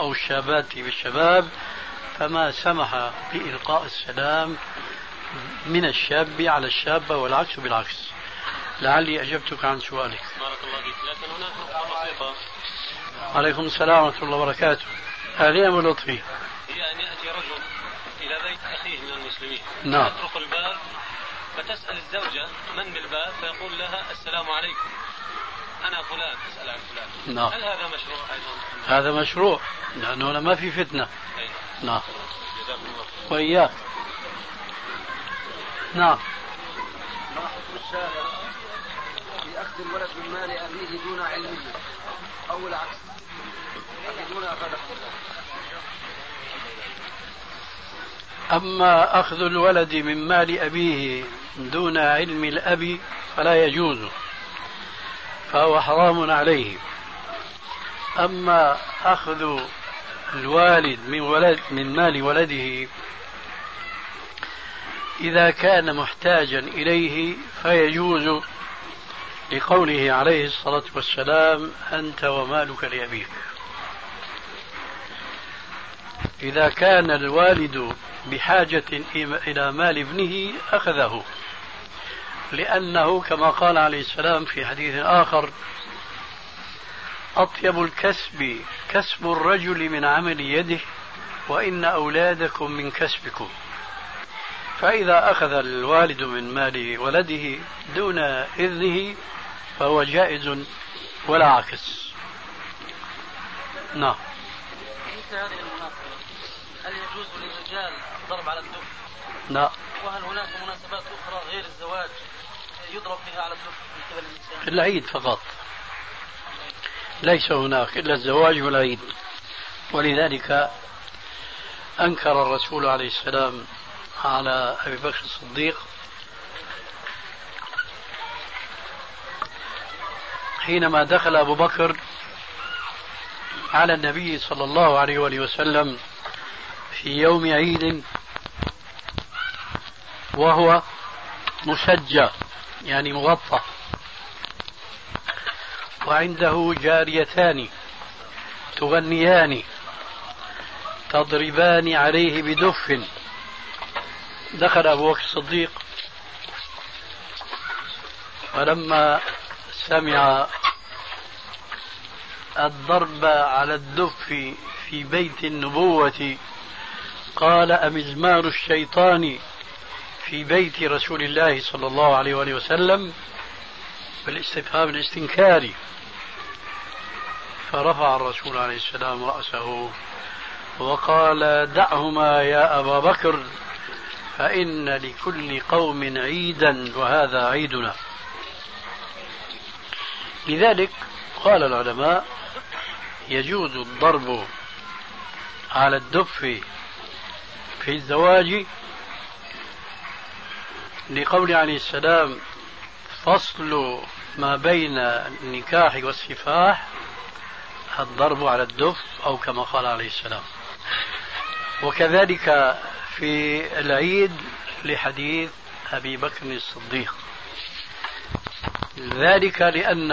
أو الشابات بالشباب فما سمح بإلقاء السلام من الشاب على الشابة والعكس بالعكس. لعلي أجبتك عن سؤالك. بارك الله فيك. لكن هناك نقطة بسيطة عليكم السلام ورحمة الله وبركاته. أهلا أبو لطفي؟ هي أن يأتي رجل إلى بيت أخيه من المسلمين. نعم. يطرق الباب فتسأل الزوجة من بالباب فيقول لها السلام عليكم. أنا فلان. أسأل عن فلان. نعم. هل هذا مشروع أيضا؟ هذا مشروع. لأنه هنا ما في فتنة. أي. نعم. جزاكم الله خير. وإياك. نعم. ما حكم الشارع. أخذ الولد من مال أبيه دون علمه. أو العكس. دون أخذه أما أخذ الولد من مال أبيه دون علم الأب فلا يجوز فهو حرام عليه. أما أخذ الوالد من ولد من مال ولده إذا كان محتاجا إليه فيجوز لقوله عليه الصلاة والسلام أنت ومالك لأبيك. إذا كان الوالد بحاجة إلى مال ابنه أخذه. لأنه كما قال عليه السلام في حديث آخر أطيب الكسب كسب الرجل من عمل يده وإن أولادكم من كسبكم. فإذا أخذ الوالد من مال ولده دون إذنه فهو جائز ولا عكس نعم. مثل هذه المناسبة هل يجوز للرجال الضرب على الدف؟ لا وهل هناك مناسبات أخرى غير الزواج يضرب فيها على الدف من قبل النساء؟ العيد فقط. ليس هناك إلا الزواج والعيد. ولذلك أنكر الرسول عليه السلام على أبي بكر الصديق حينما دخل أبو بكر على النبي صلى الله عليه وآله وسلم في يوم عيد وهو مسجى يعني مغطى. وعنده جاريتان تغنيان تضربان عليه بدف. دخل أبو بكر الصديق فلما سمع الضرب على الدف في بيت النبوة. قال أمزمار الشيطان في بيت رسول الله صلى الله عليه وآله وسلم بالاستفهام الاستنكاري فرفع الرسول عليه السلام رأسه وقال دعهما يا أبا بكر فإن لكل قوم عيدا وهذا عيدنا. لذلك قال العلماء يجوز الضرب على الدف في الزواج لقول عليه السلام فصل ما بين النكاح والسفاح الضرب على الدف أو كما قال عليه السلام. وكذلك في العيد لحديث أبي بكر الصديق. ذلك لأن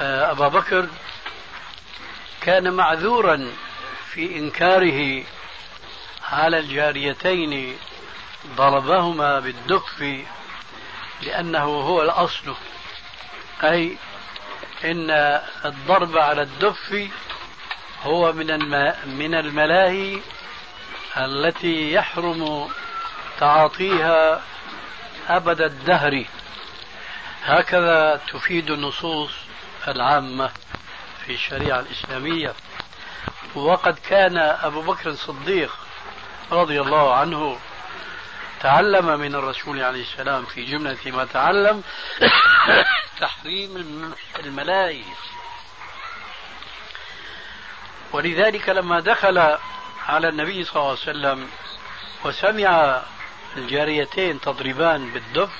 آه، أبا بكر كان معذورا في إنكاره على الجاريتين ضربهما بالدف لأنه هو الأصل. أي إن الضرب على الدف هو من من الملاهي التي يحرم تعاطيها أبد الدهر. هكذا تفيد النصوص العامة في الشريعة الإسلامية. وقد كان أبو بكر الصديق رضي الله عنه تعلم من الرسول عليه السلام في جملة ما تعلم (coughs) تحريم الملاهي ولذلك لما دخل على النبي صلى الله عليه وسلم وسمع الجاريتين تضربان بالدف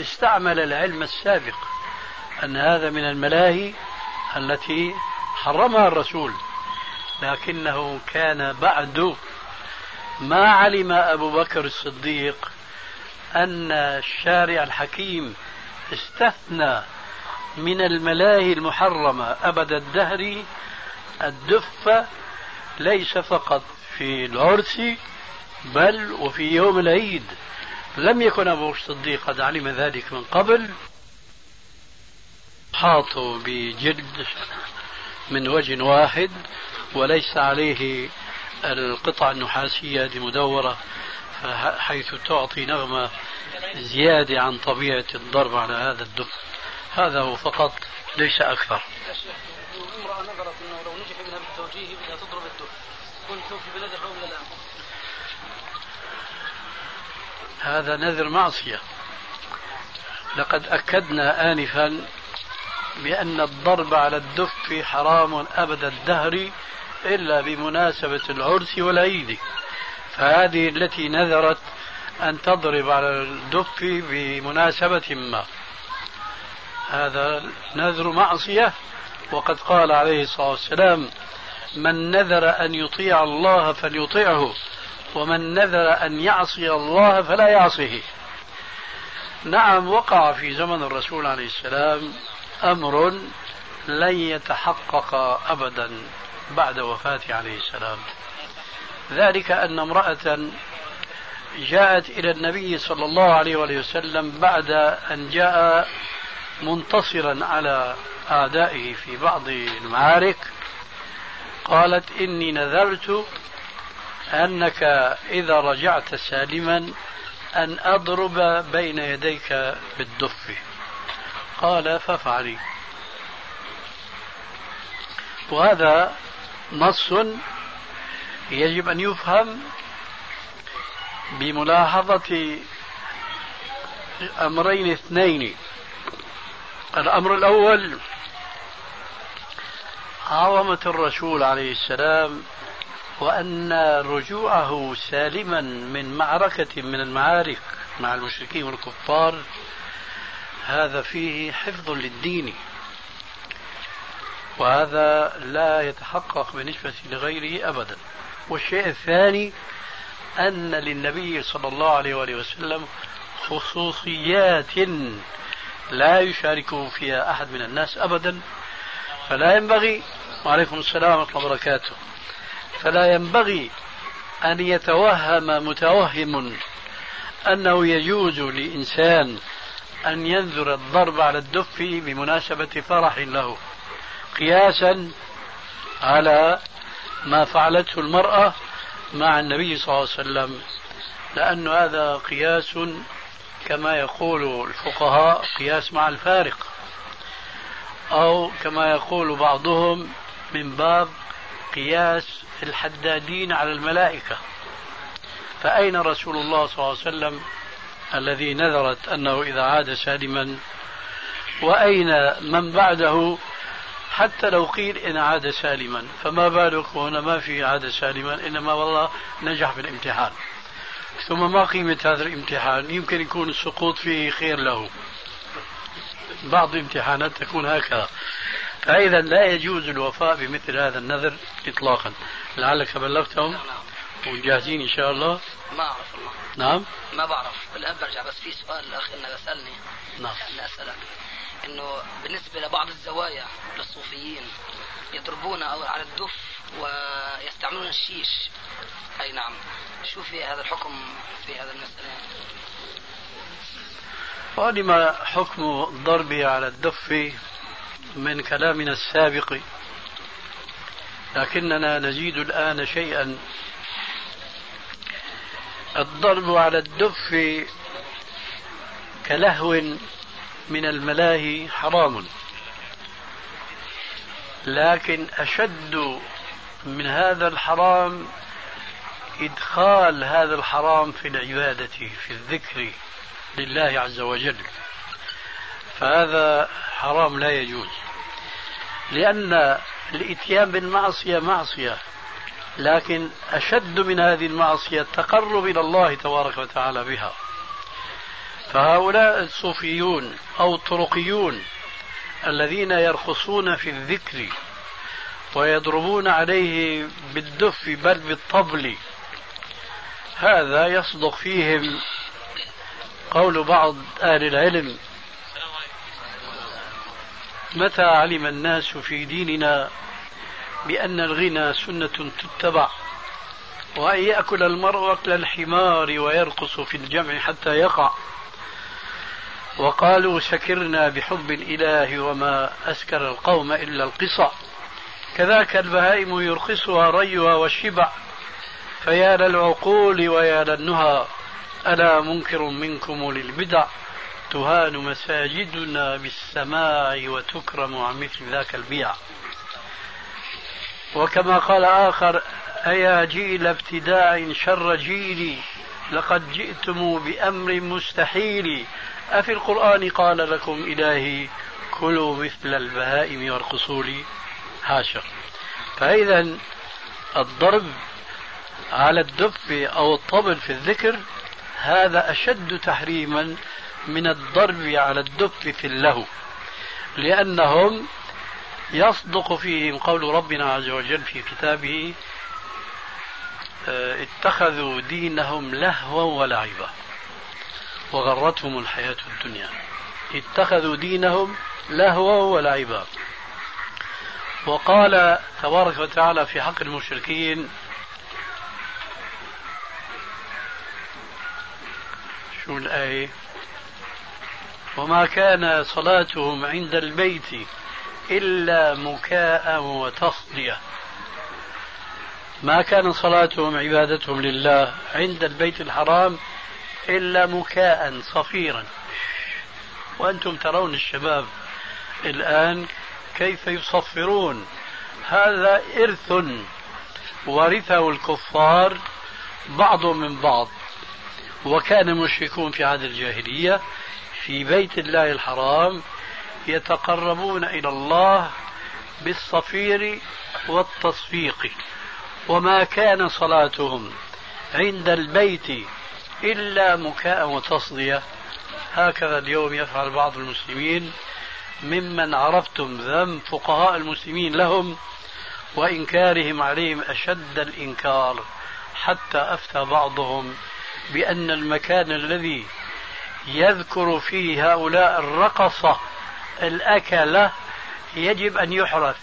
استعمل العلم السابق أن هذا من الملاهي التي حرمها الرسول لكنه كان بعد ما علم أبو بكر الصديق أن الشارع الحكيم استثنى من الملاهي المحرمة أبد الدهر الدف ليس فقط في العرس بل وفي يوم العيد. لم يكن أبو الصديق قد علم ذلك من قبل. حاطوا بجلد من وجه واحد وليس عليه القطع النحاسية المدورة حيث تعطي نغمة زيادة عن طبيعة الضرب على هذا الدف هذا هو فقط ليس أكثر. امرأة نظرت أنه لو نجح منها بالتوجيه بدها تضرب الدف كنت في بلدها ولا لا؟ هذا نذر معصية. لقد أكدنا آنفا بأن الضرب على الدف حرام أبد الدهر إلا بمناسبة العرس والعيد. فهذه التي نذرت أن تضرب على الدف بمناسبة ما. هذا نذر معصية. وقد قال عليه الصلاة والسلام من نذر أن يطيع الله فليطيعه ومن نذر أن يعصي الله فلا يعصيه. نعم وقع في زمن الرسول عليه السلام أمر لن يتحقق أبدا بعد وفاته عليه السلام. ذلك أن امرأة جاءت إلى النبي صلى الله عليه وسلم بعد أن جاء منتصرا على أعدائه في بعض المعارك. قالت إني نذرت أنك إذا رجعت سالما أن أضرب بين يديك بالدف. قال فافعلي. وهذا نص يجب أن يفهم بملاحظة أمرين اثنين. الأمر الأول عظمة الرسول عليه السلام وأن رجوعه سالما من معركة من المعارك مع المشركين والكفار هذا فيه حفظ للدين. وهذا لا يتحقق بالنسبة لغيره أبدا. والشيء الثاني أن للنبي صلى الله عليه وآله وسلم خصوصيات لا يشاركه فيها أحد من الناس أبدا. فلا ينبغي. وعليكم السلام ورحمة الله وبركاته. فلا ينبغي أن يتوهم متوهم أنه يجوز لإنسان أن ينذر الضرب على الدف بمناسبة فرح له قياسا على ما فعلته المرأة مع النبي صلى الله عليه وسلم لأن هذا قياس كما يقول الفقهاء قياس مع الفارق أو كما يقول بعضهم من باب قياس الحدادين على الملائكة. فأين رسول الله صلى الله عليه وسلم الذي نذرت أنه إذا عاد سالما؟ وأين من بعده؟ حتى لو قيل إن عاد سالما. فما بالك هنا؟ ما في عاد سالما إنما والله نجح في الامتحان. ثم ما قيمة هذا الامتحان؟ يمكن يكون السقوط فيه خير له. بعض الامتحانات تكون هكذا. فإذا لا يجوز الوفاء بمثل هذا النذر إطلاقا. لعلك بلغتهم وجاهزين إن شاء الله. ما أعرف الله نعم. ما بعرف. بالآن برجع بس في سؤال الأخ إنه سألني. نعم. يعني أسألك. إنه بالنسبة لبعض الزوايا للصوفيين يضربون على الدف ويستعملون الشيش. أي نعم. شو في هذا الحكم في هذا المسألة؟ ولما حكم الضرب على الدف من كلامنا السابق. لكننا نزيد الآن شيئا. الضرب على الدف كلهو من الملاهي حرام. لكن أشد من هذا الحرام إدخال هذا الحرام في العبادة في الذكر لله عز وجل. فهذا حرام لا يجوز. لأن الإتيان بالمعصية معصية لكن أشد من هذه المعصية التقرب إلى الله تبارك وتعالى بها. فهؤلاء الصوفيون أو الطرقيون الذين يرخصون في الذكر ويضربون عليه بالدف بل بالطبل هذا يصدق فيهم قول بعض أهل العلم متى علم الناس في ديننا بأن الغنى سنة تتبع؟ وأن يأكل المرء أكل الحمار ويرقص في الجمع حتى يقع. وقالوا سكرنا بحب الإله وما أسكر القوم إلا القصع كذاك البهائم يرخصها ريها والشبع. فيا للعقول ويا للنهى ألا منكر منكم للبدع؟ تهان مساجدنا بالسماع وتكرم عن مثل ذاك البيع. وكما قال آخر أيا جيل ابتداع شر جيلي لقد جئتم بأمر مستحيل. أفي القرآن قال لكم إلهي كلوا مثل البهائم وارقصوا لي حاشا فإذا الضرب على الدف أو الطبل في الذكر هذا أشد تحريما من الضرب على الدف في اللهو لأنهم يصدق فيهم قول ربنا عز وجل في كتابه آه، اتخذوا دينهم لهوا ولعبا وغرتهم الحياة الدنيا. اتخذوا دينهم لهوا ولعبا. وقال تبارك وتعالى في حق المشركين شو الآية؟ وما كان صلاتهم عند البيت إلا مكاء وتصدية. ما كان صلاتهم عبادتهم لله عند البيت الحرام إلا مكاء صفيرا. وأنتم ترون الشباب الآن كيف يصفرون. هذا إرث ورثه الكفار بعضهم من بعض. وكان المشركون في عهد الجاهلية في بيت الله الحرام يتقربون إلى الله بالصفير والتصفيق. وما كان صلاتهم عند البيت إلا مكاء وتصدية. هكذا اليوم يفعل بعض المسلمين ممن عرفتم ذم فقهاء المسلمين لهم وإنكارهم عليهم أشد الإنكار. حتى أفتى بعضهم بأن المكان الذي يذكر فيه هؤلاء الرقصة الأكلة يجب أن يحرث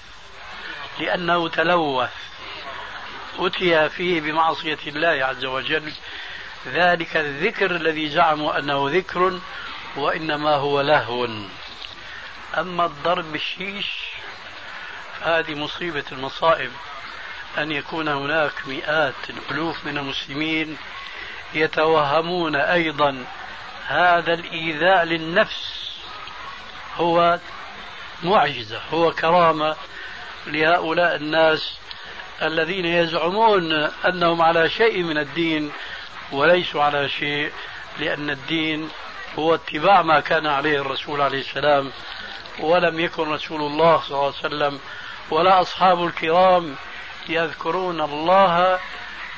لأنه تلوث أتي فيه بمعصية الله عز وجل. ذلك الذكر الذي زعموا أنه ذكر وإنما هو لهو. أما الضرب بالشيش هذه مصيبة المصائب. أن يكون هناك مئات الألوف من المسلمين يتوهمون أيضا هذا الإيذاء للنفس. هو معجزة هو كرامة لهؤلاء الناس الذين يزعمون أنهم على شيء من الدين وليسوا على شيء لأن الدين هو اتباع ما كان عليه الرسول عليه السلام ولم يكن رسول الله صلى الله عليه وسلم ولا أصحاب الكرام يذكرون الله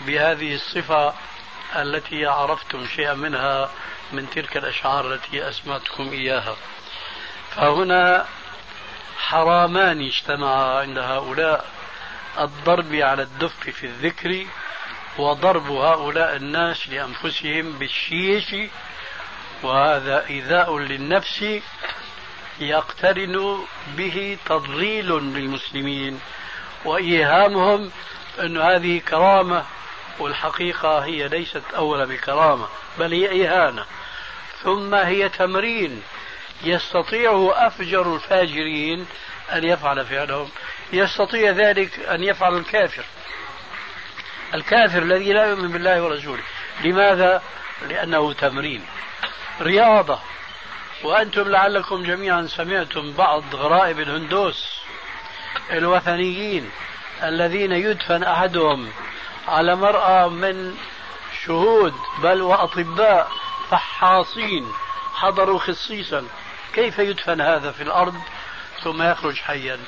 بهذه الصفة التي عرفتم شيئا منها. من تلك الأشعار التي أسمعتكم إياها. فهنا حرامان اجتمعا عند هؤلاء. الضرب على الدف في الذكر وضرب هؤلاء الناس لأنفسهم بالشيش وهذا إيذاء للنفس يقترن به تضليل للمسلمين. وإيهامهم أن هذه كرامة والحقيقة هي ليست أول بكرامة بل هي إهانة ثم هي تمرين يستطيع أفجر الفاجرين أن يفعل فعلهم. يستطيع ذلك أن يفعل الكافر. الكافر الذي لا يؤمن بالله ورسوله. لماذا؟ لأنه تمرين. رياضة. وأنتم لعلكم جميعا سمعتم بعض غرائب الهندوس الوثنيين الذين يدفن أحدهم على مرأى من شهود بل وأطباء. فحاصين حضروا خصيصا. كيف يدفن هذا في الأرض؟ ثم يخرج حيا.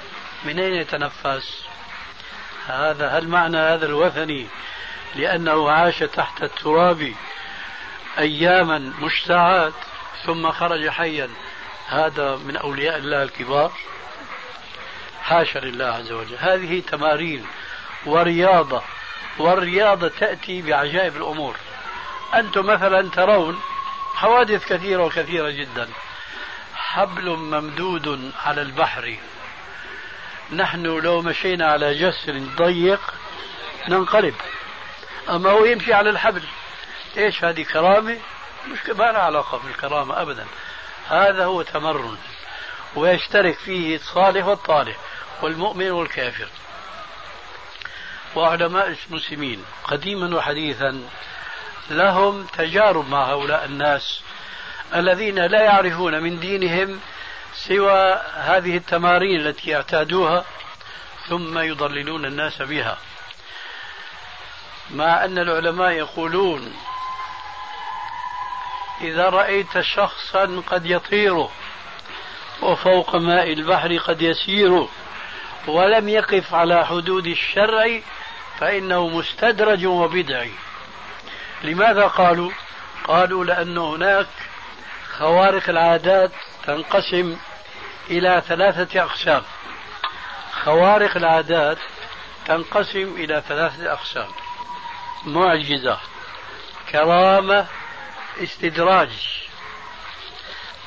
من أين يتنفس؟ هذا هل معنى هذا الوثني لأنه عاش تحت التراب أياما مشتعات ثم خرج حيا. هذا من أولياء الله الكبار. حاشا لله عز وجل. هذه تمارين ورياضة والرياضة تأتي بعجائب الأمور. أنتم مثلا ترون حوادث كثيرة وكثيرة جدا. حبل ممدود على البحر. نحن لو مشينا على جسر ضيق ننقلب. أما هو يمشي على الحبل. إيش هذه كرامة؟ مش ما لها علاقة بالكرامة أبدا. هذا هو تمرن. ويشترك فيه الصالح والطالح والمؤمن والكافر. وعلماء المسلمين قديما وحديثا لهم تجارب مع هؤلاء الناس الذين لا يعرفون من دينهم سوى هذه التمارين التي اعتادوها ثم يضللون الناس بها. مع أن العلماء يقولون إذا رأيت شخصا قد يطير وفوق ماء البحر قد يسير ولم يقف على حدود الشرع فإنه مستدرج وبدعي. لماذا قالوا؟ قالوا لأن هناك خوارق العادات تنقسم إلى ثلاثة أقسام. خوارق العادات تنقسم إلى ثلاثة أقسام. معجزة كرامة استدراج.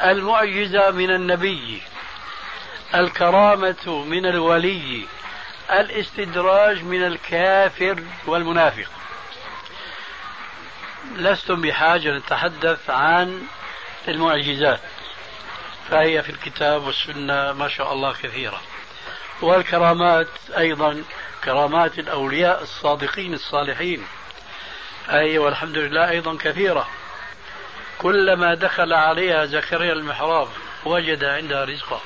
المعجزة من النبي الكرامة من الولي الاستدراج من الكافر والمنافق. لستم بحاجة نتحدث عن المعجزات فهي في الكتاب والسنة ما شاء الله كثيرة. والكرامات أيضا كرامات الأولياء الصادقين الصالحين. أي والحمد لله أيضا كثيرة. كلما دخل عليها زكريا المحراب وجد عندها رزقا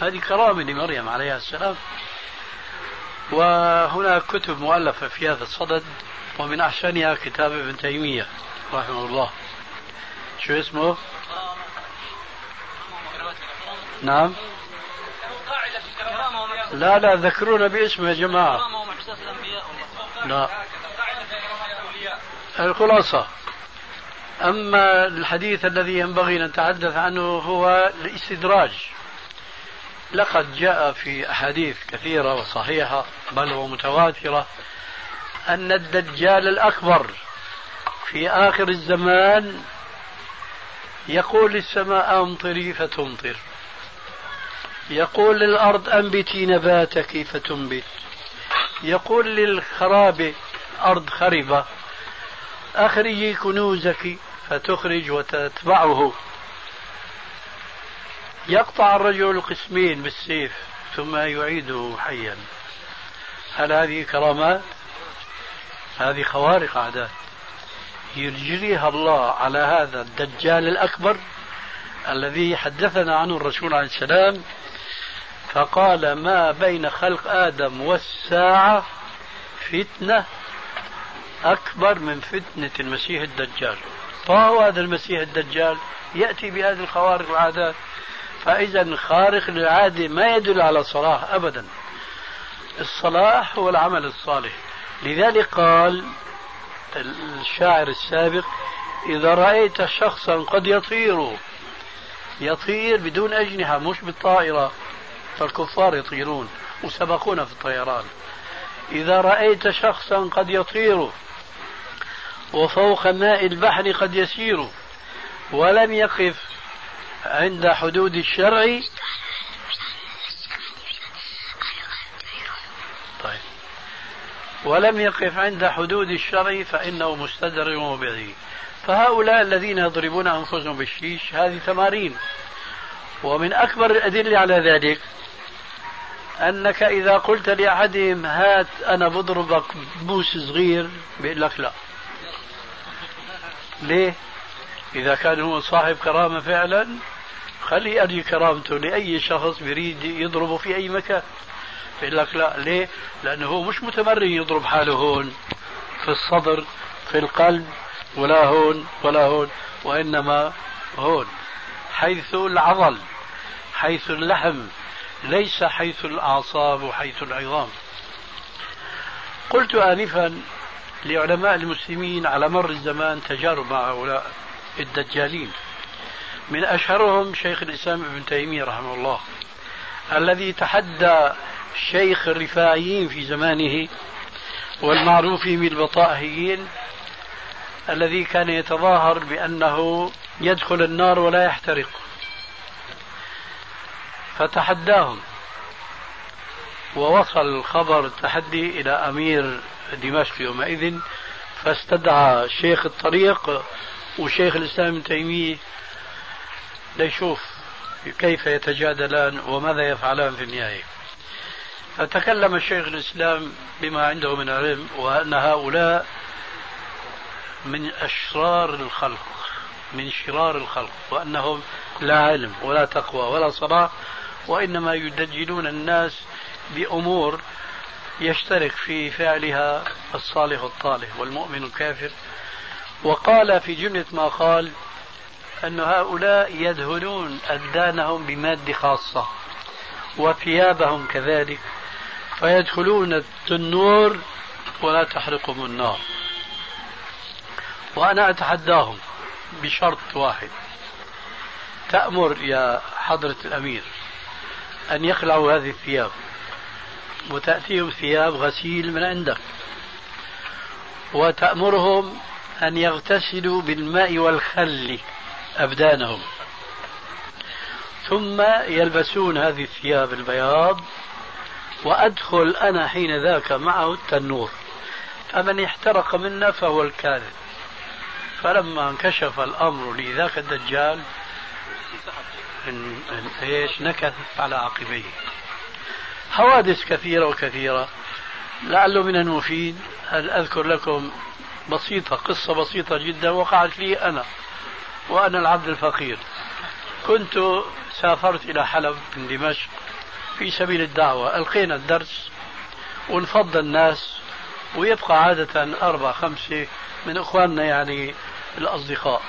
هذه كرامة لمريم عليها السلام. وهناك كتب مؤلفة في هذا الصدد. ومن أحسنها كتاب ابن تيمية رحمه الله. شو اسمه؟ نعم. لا لا ذكرونا باسمه يا جماعة. لا. الخلاصة. أما الحديث الذي ينبغي أن نتحدث عنه هو الاستدراج. لقد جاء في أحاديث كثيرة وصحيحة بل ومتواترة أن الدجال الأكبر في آخر الزمان يقول للسماء أمطري فتمطر. يقول للأرض أنبتي نباتك فتنبت يقول للخراب أرض خربة أخرجي كنوزك فتخرج وتتبعه. يقطع الرجل قسمين بالسيف ثم يعيده حيا. هل هذه كرامات؟ هذه خوارق عادات يجريها الله على هذا الدجال الأكبر الذي حدثنا عنه الرسول عليه السلام فقال ما بين خلق آدم والساعة فتنة أكبر من فتنة المسيح الدجال. فهو هذا المسيح الدجال يأتي بهذه الخوارق العادات فإذا خارق للعادة ما يدل على صلاح أبدا. الصلاح هو العمل الصالح. لذلك قال الشاعر السابق إذا رأيت شخصا قد يطير يطير بدون أجنحة مش بالطائرة فالكفار يطيرون وسبقونا في الطيران. إذا رأيت شخصا قد يطير وفوق ماء البحر قد يسير ولم يقف عند حدود الشرع طيب ولم يقف عند حدود الشرع فإنه مستدر به فهؤلاء الذين يضربون أنفسهم بالشيش هذه تمارين. ومن أكبر الأدلة على ذلك أنك إذا قلت لأحدهم هات أنا بضربك بوس صغير بيقول لك لا. ليه؟ إذا كان هو صاحب كرامة فعلا خلي أري كرامته لأي شخص يريد يضربه في أي مكان. بيقول لك لا ليه؟ لأنه هو مش متمرن يضرب حاله هون في الصدر في القلب ولا هون ولا هون وإنما هون. حيث العضل حيث اللحم ليس حيث الأعصاب وحيث العظام. قلت آنفا لعلماء المسلمين على مر الزمان تجارب مع هؤلاء الدجالين. من أشهرهم شيخ الإسلام ابن تيمية رحمه الله الذي تحدى شيخ الرفاعيين في زمانه والمعروفين بالبطائحيين الذي كان يتظاهر بأنه يدخل النار ولا يحترق. فتحداهم. ووصل الخبر التحدي إلى أمير دمشق يومئذ فاستدعى شيخ الطريق وشيخ الإسلام ابن تيمية ليشوف كيف يتجادلان وماذا يفعلان في النهاية. فتكلم الشيخ الإسلام بما عنده من علم وأن هؤلاء من أشرار الخلق من شرار الخلق وأنهم لا علم ولا تقوى ولا صلاح وإنما يدجلون الناس بأمور يشترك في فعلها الصالح الطالح والمؤمن الكافر. وقال في جملة ما قال أن هؤلاء يدهنون أدانهم بمادة خاصة وثيابهم كذلك. فيدخلون التنور ولا تحرقهم النار. وأنا أتحداهم بشرط واحد. تأمر يا حضرة الأمير أن يخلعوا هذه الثياب وتأتيهم ثياب غسيل من عندك. وتأمرهم أن يغتسلوا بالماء والخل أبدانهم. ثم يلبسون هذه الثياب البياض وأدخل أنا حين ذاك معه التنور. فمن احترق منا فهو الكاذب. فلما انكشف الأمر لذاك الدجال إن إيش؟ نكث على عقبيه. حوادث كثيرة وكثيرة. لعله من المفيد أن أذكر لكم بسيطة قصة بسيطة جدا وقعت لي أنا وأنا العبد الفقير. كنت سافرت إلى حلب من دمشق. في سبيل الدعوة ألقينا الدرس ونفضل الناس ويبقى عادة أربعة خمسة من إخواننا يعني الأصدقاء.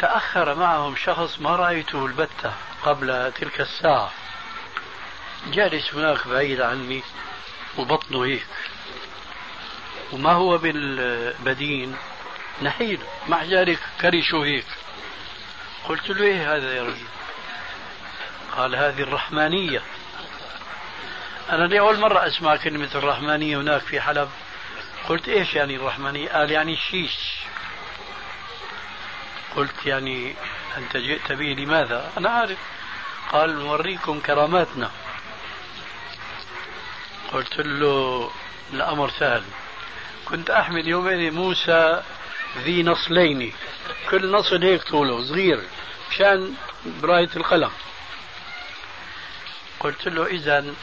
تأخر معهم شخص ما رأيته البتة قبل تلك الساعة. جالس هناك بعيد عني وبطنه هيك. وما هو بالبدين؟ نحيل مع ذلك كرشه هيك. قلت له إيه هذا يا رجل؟ قال هذه الرحمانية. أنا لأول مرة أسمع كلمة الرحمانية هناك في حلب. قلت إيش يعني الرحمانية؟ قال يعني الشيش قلت يعني أنت جئت به لماذا؟ أنا عارف. قال نوريكم كراماتنا. قلت له الأمر سهل. كنت أحمل يومين موسى ذي نصلين. كل نصل هيك طوله صغير مشان براية القلم. قلت له إذا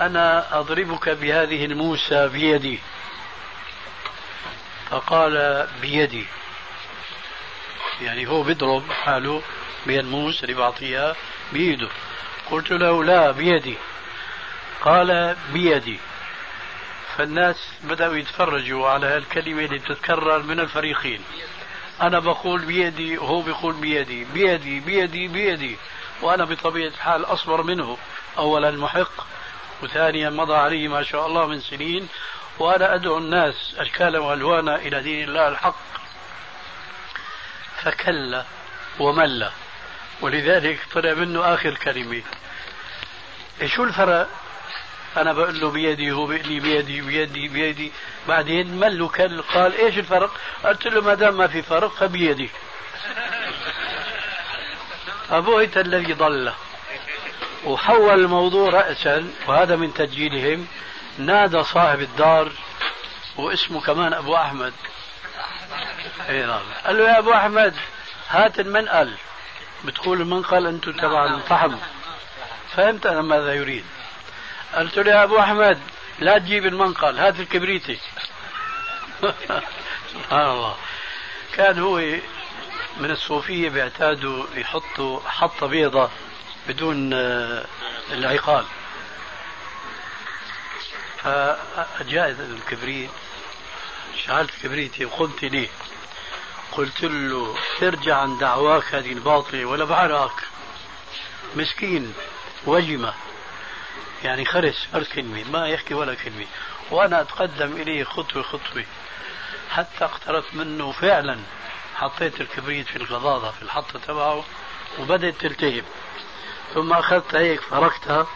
أنا أضربك بهذه الموسى بيدي. فقال بيدي. يعني هو بيضرب حاله بينموس اللي بعطيها بيده قلت له لا بيدي. قال بيدي. فالناس بدأوا يتفرجوا على هالكلمة اللي بتتكرر من الفريقين. أنا بقول بيدي وهو بيقول بيدي. بيدي بيدي بيدي. وأنا بطبيعة الحال أصبر منه. أولا محق وثانيا مضى عليه ما شاء الله من سنين وأنا أدعو الناس أشكالا وألوانا إلى دين الله الحق. فكل ومل ولذلك طلع منه آخر كلمة. شو الفرق؟ أنا بقول له بيدي هو بيقول لي بيدي بيدي بيدي. بعدين مل وكل قال إيش الفرق؟ قلت له ما دام ما في فرق فبيدي. فبهت الذي ضل. وحول الموضوع رأسا وهذا من تسجيلهم. نادى صاحب الدار واسمه كمان أبو أحمد. أي نعم. قال له يا أبو أحمد هات المنقل بتقول المنقل أنتم تبع الفحم. فهمت أنا ماذا يريد. قلت له يا أبو أحمد لا تجيب المنقل هات الكبريتي. (laughs) سبحان الله. كان هو من الصوفية بيعتادوا يحطوا حطة بيضة بدون آه، العقال. فجاء الكبريت شعلت كبريتي وقمت ليه قلت له ارجع عن دعواك هذه الباطلة ولا بعرك؟ مسكين وجمة. يعني خرس هر كلمة ما يحكي ولا كلمة. وأنا أتقدم إليه خطوة خطوة حتى اقتربت منه فعلا. حطيت الكبريت في الغضاضة في الحطة تبعه وبدأت تلتهب. ثم أخذت هيك فركتها.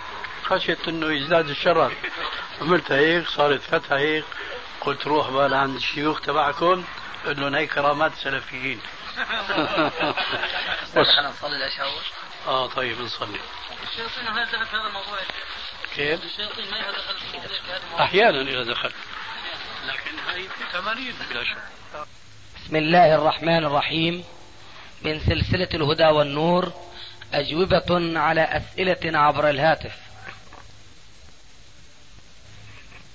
خشيت أنه يزداد الشرر. عملت هيك صارت فتحة هيك. قلت روح بقى لعند الشيوخ تبعكم قل لهم هي كرامات سلفيين. (laughs) بس. نصلي العشاء آه طيب نصلي. الشياطين ما دخل في هذا الموضوع. كيف؟ الشياطين ما دخل في هذا الموضوع. أحيانا إذا دخل. لكن هي تمارين بلا شك. بسم الله الرحمن الرحيم. من سلسلة الهدى والنور أجوبة على أسئلة عبر الهاتف.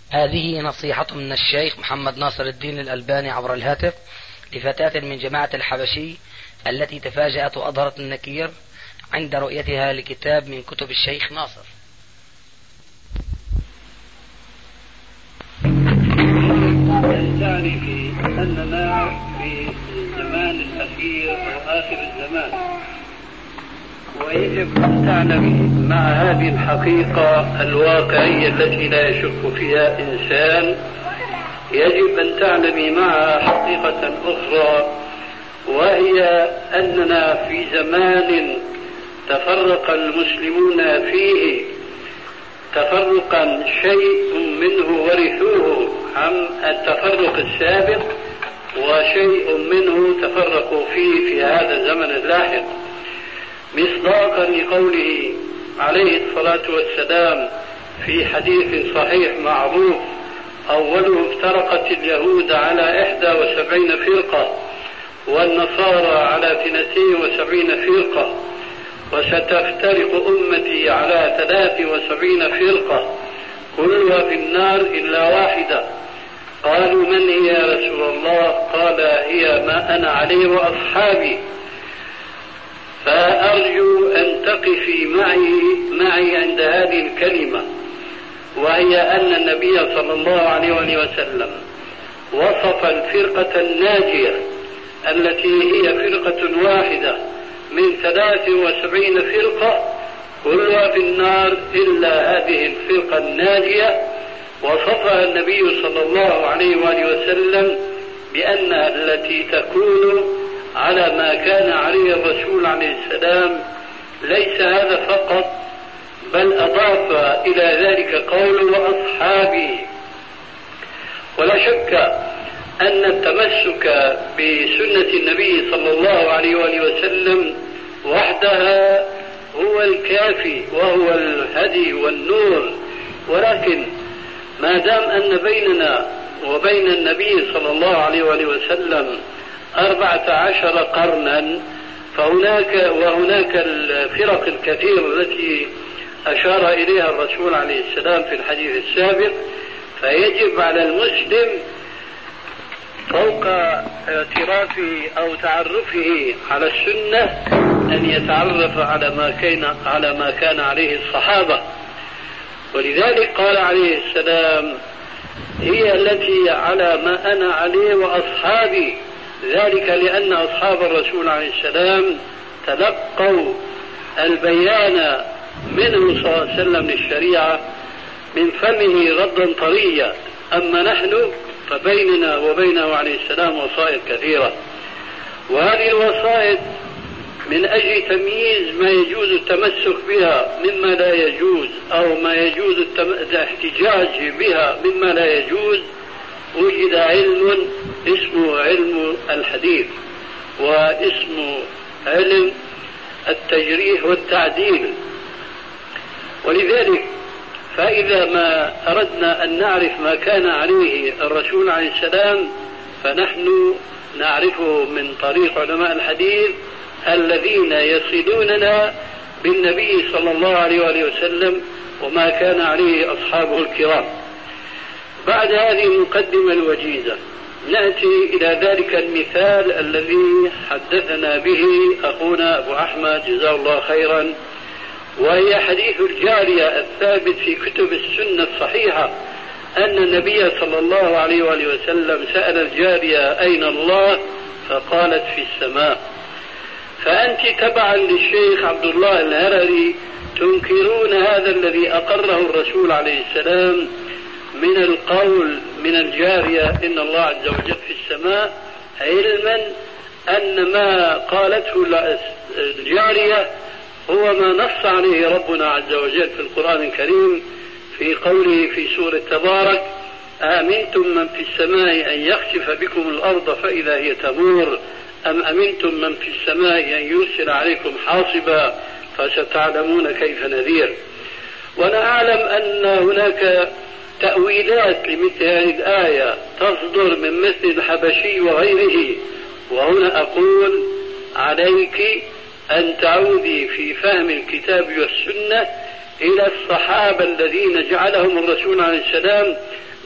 هذه نصيحة من الشيخ محمد ناصر الدين الألباني عبر الهاتف لفتاة من جماعة الحبشي التي تفاجأت وأظهرت النكير عند رؤيتها لكتاب من كتب الشيخ ناصر. تعني في أننا في الزمان الأخير أو آخر الزمان. ويجب أن تعلم مع هذه الحقيقة الواقعية التي لا يشك فيها إنسان. يجب أن تعلمي معها حقيقة أخرى وهي أننا في زمان تفرق المسلمون فيه. تفرقا شيء منه ورثوه. عن التفرق السابق؟ وشيء منه تفرقوا فيه في هذا الزمن اللاحق. مصداقا لقوله عليه الصلاة والسلام في حديث صحيح معروف أوله افترقت اليهود على إحدى وسبعين فرقة والنصارى على اثنتين وسبعين فرقة وستفترق أمتي على ثلاث وسبعين فرقة كلها في النار إلا واحدة. قالوا من هي يا رسول الله؟ قال هي ما أنا عليه وأصحابي. فأرجو أن تقفي معي معي عند هذه الكلمة وهي أن النبي صلى الله عليه وسلم وصف الفرقة الناجية التي هي فرقة واحدة من ثلاث وسبعين فرقة كلها في النار إلا هذه الفرقة الناجية. وصفها النبي صلى الله عليه وآله وسلم بأنها التي تكون على ما كان عليه الرسول عليه السلام ليس هذا فقط بل أضاف إلى ذلك قول وأصحابه. ولا شك أن التمسك بسنة النبي صلى الله عليه وآله وسلم وحدها هو الكافي وهو الهدي والنور. ولكن ما دام أن بيننا وبين النبي صلى الله عليه وآله وسلم أربعة عشر قرنا فهناك وهناك الفرق الكثيرة التي أشار إليها الرسول عليه السلام في الحديث السابق فيجب على المسلم فوق اعترافه أو تعرفه على السنة أن يتعرف على ما كان على ما كان عليه الصحابة. ولذلك قال عليه السلام هي التي على ما أنا عليه وأصحابي. ذلك لأن أصحاب الرسول عليه السلام تلقوا البيان منه صلى الله عليه وسلم للشريعة من فمه ردا طريا. أما نحن فبيننا وبينه عليه السلام وصايا كثيرة. وهذه الوصايا من أجل تمييز ما يجوز التمسك بها مما لا يجوز أو ما يجوز الاحتجاج بها مما لا يجوز وجد علم اسمه علم الحديث واسمه علم التجريح والتعديل. ولذلك فإذا ما أردنا أن نعرف ما كان عليه الرسول عليه السلام فنحن نعرفه من طريق علماء الحديث الذين يصلوننا بالنبي صلى الله عليه وآله وسلم وما كان عليه أصحابه الكرام. بعد هذه المقدمة الوجيزة نأتي إلى ذلك المثال الذي حدثنا به أخونا أبو أحمد جزاه الله خيرا وهي حديث الجارية الثابت في كتب السنة الصحيحة أن النبي صلى الله عليه وآله وسلم سأل الجارية أين الله؟ فقالت في السماء. فأنت تبعا للشيخ عبد الله الهرري تنكرون هذا الذي أقره الرسول عليه السلام من القول من الجارية إن الله عز وجل في السماء علما أن ما قالته الجارية هو ما نص عليه ربنا عز وجل في القرآن الكريم في قوله في سورة تبارك آمنتم من في السماء أن يخسف بكم الأرض فإذا هي تمور. أم أمنتم من في السماء أن يرسل عليكم حاصبا فستعلمون كيف نذير؟ وأنا أعلم أن هناك تأويلات لمثل هذه الآية تصدر من مثل الحبشي وغيره وهنا أقول عليك أن تعودي في فهم الكتاب والسنة إلى الصحابة الذين جعلهم الرسول عليه السلام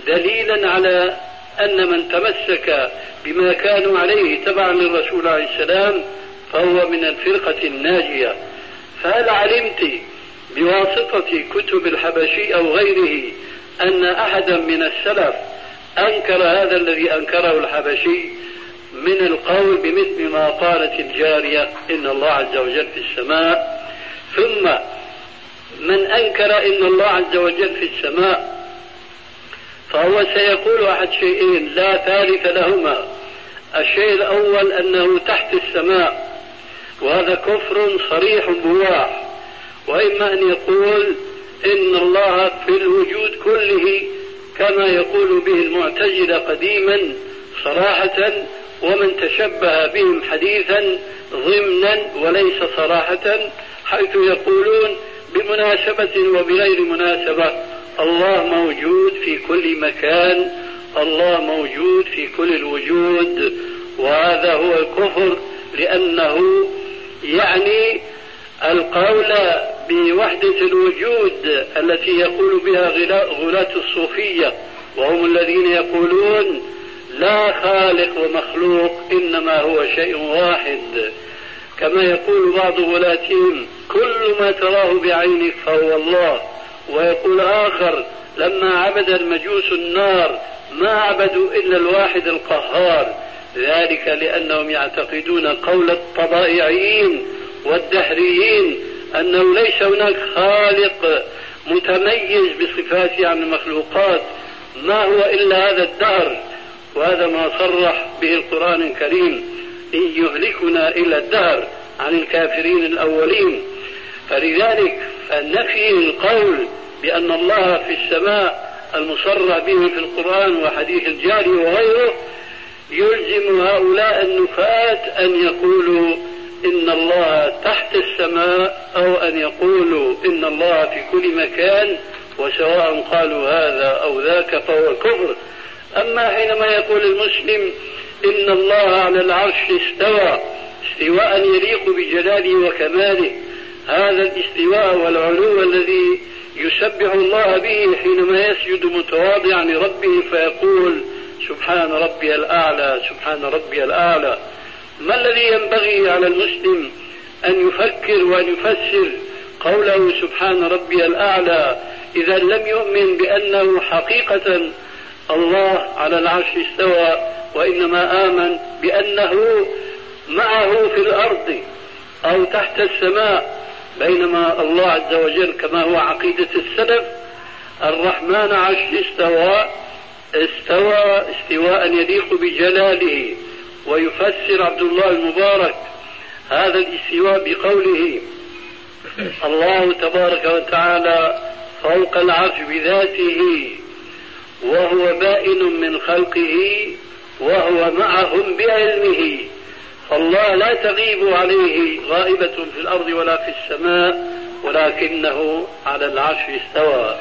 دليلا على أن من تمسك بما كانوا عليه تبعا للرسول عليه السلام فهو من الفرقة الناجية. فهل علمت بواسطة كتب الحبشي أو غيره أن أحدا من السلف أنكر هذا الذي أنكره الحبشي؟ من القول بمثل ما قالت الجارية إن الله عز وجل في السماء. ثم من أنكر إن الله عز وجل في السماء فهو سيقول أحد شيئين لا ثالث لهما. الشيء الأول أنه تحت السماء وهذا كفر صريح بواح. وإما أن يقول إن الله في الوجود كله كما يقول به المعتزلة قديما صراحة ومن تشبه بهم حديثا ضمنا وليس صراحة حيث يقولون بمناسبة وبغير مناسبة. الله موجود في كل مكان الله موجود في كل الوجود وهذا هو الكفر لأنه يعني القول بوحدة الوجود التي يقول بها غلاة الصوفية وهم الذين يقولون لا خالق ومخلوق إنما هو شيء واحد. كما يقول بعض غلاتهم كل ما تراه بعينك فهو الله. ويقول آخر لما عبد المجوس النار ما عبدوا إلا الواحد القهار. ذلك لأنهم يعتقدون قول الطبائعيين والدهريين أنه ليس هناك خالق متميز بصفاته عن المخلوقات. ما هو إلا هذا الدهر؟ وهذا ما صرح به القرآن الكريم إن يهلكنا إلى الدهر عن الكافرين الأولين. فلذلك فنفي القول بأن الله في السماء المصرح به في القرآن وحديث الجاري وغيره يلزم هؤلاء النفاة أن يقولوا إن الله تحت السماء أو أن يقولوا إن الله في كل مكان وسواء قالوا هذا أو ذاك فهو كفر. أما حينما يقول المسلم إن الله على العرش استوى استواء يليق بجلاله وكماله هذا الاستواء والعلو الذي يسبح الله به حينما يسجد متواضعا لربه فيقول سبحان ربي الأعلى سبحان ربي الأعلى. ما الذي ينبغي على المسلم أن يفكر وأن يفسر قوله سبحان ربي الأعلى إذا لم يؤمن بأنه حقيقة الله على العرش استوى وإنما آمن بأنه معه في الأرض أو تحت السماء بينما الله عز وجل كما هو عقيدة السلف الرحمن عرش استوى استوى استواء يليق بجلاله ويفسر عبد الله المبارك هذا الاستواء بقوله الله تبارك وتعالى فوق العرش بذاته وهو بائن من خلقه وهو معهم بعلمه. فالله لا تغيب عليه غائبة في الأرض ولا في السماء ولكنه على العرش استوى.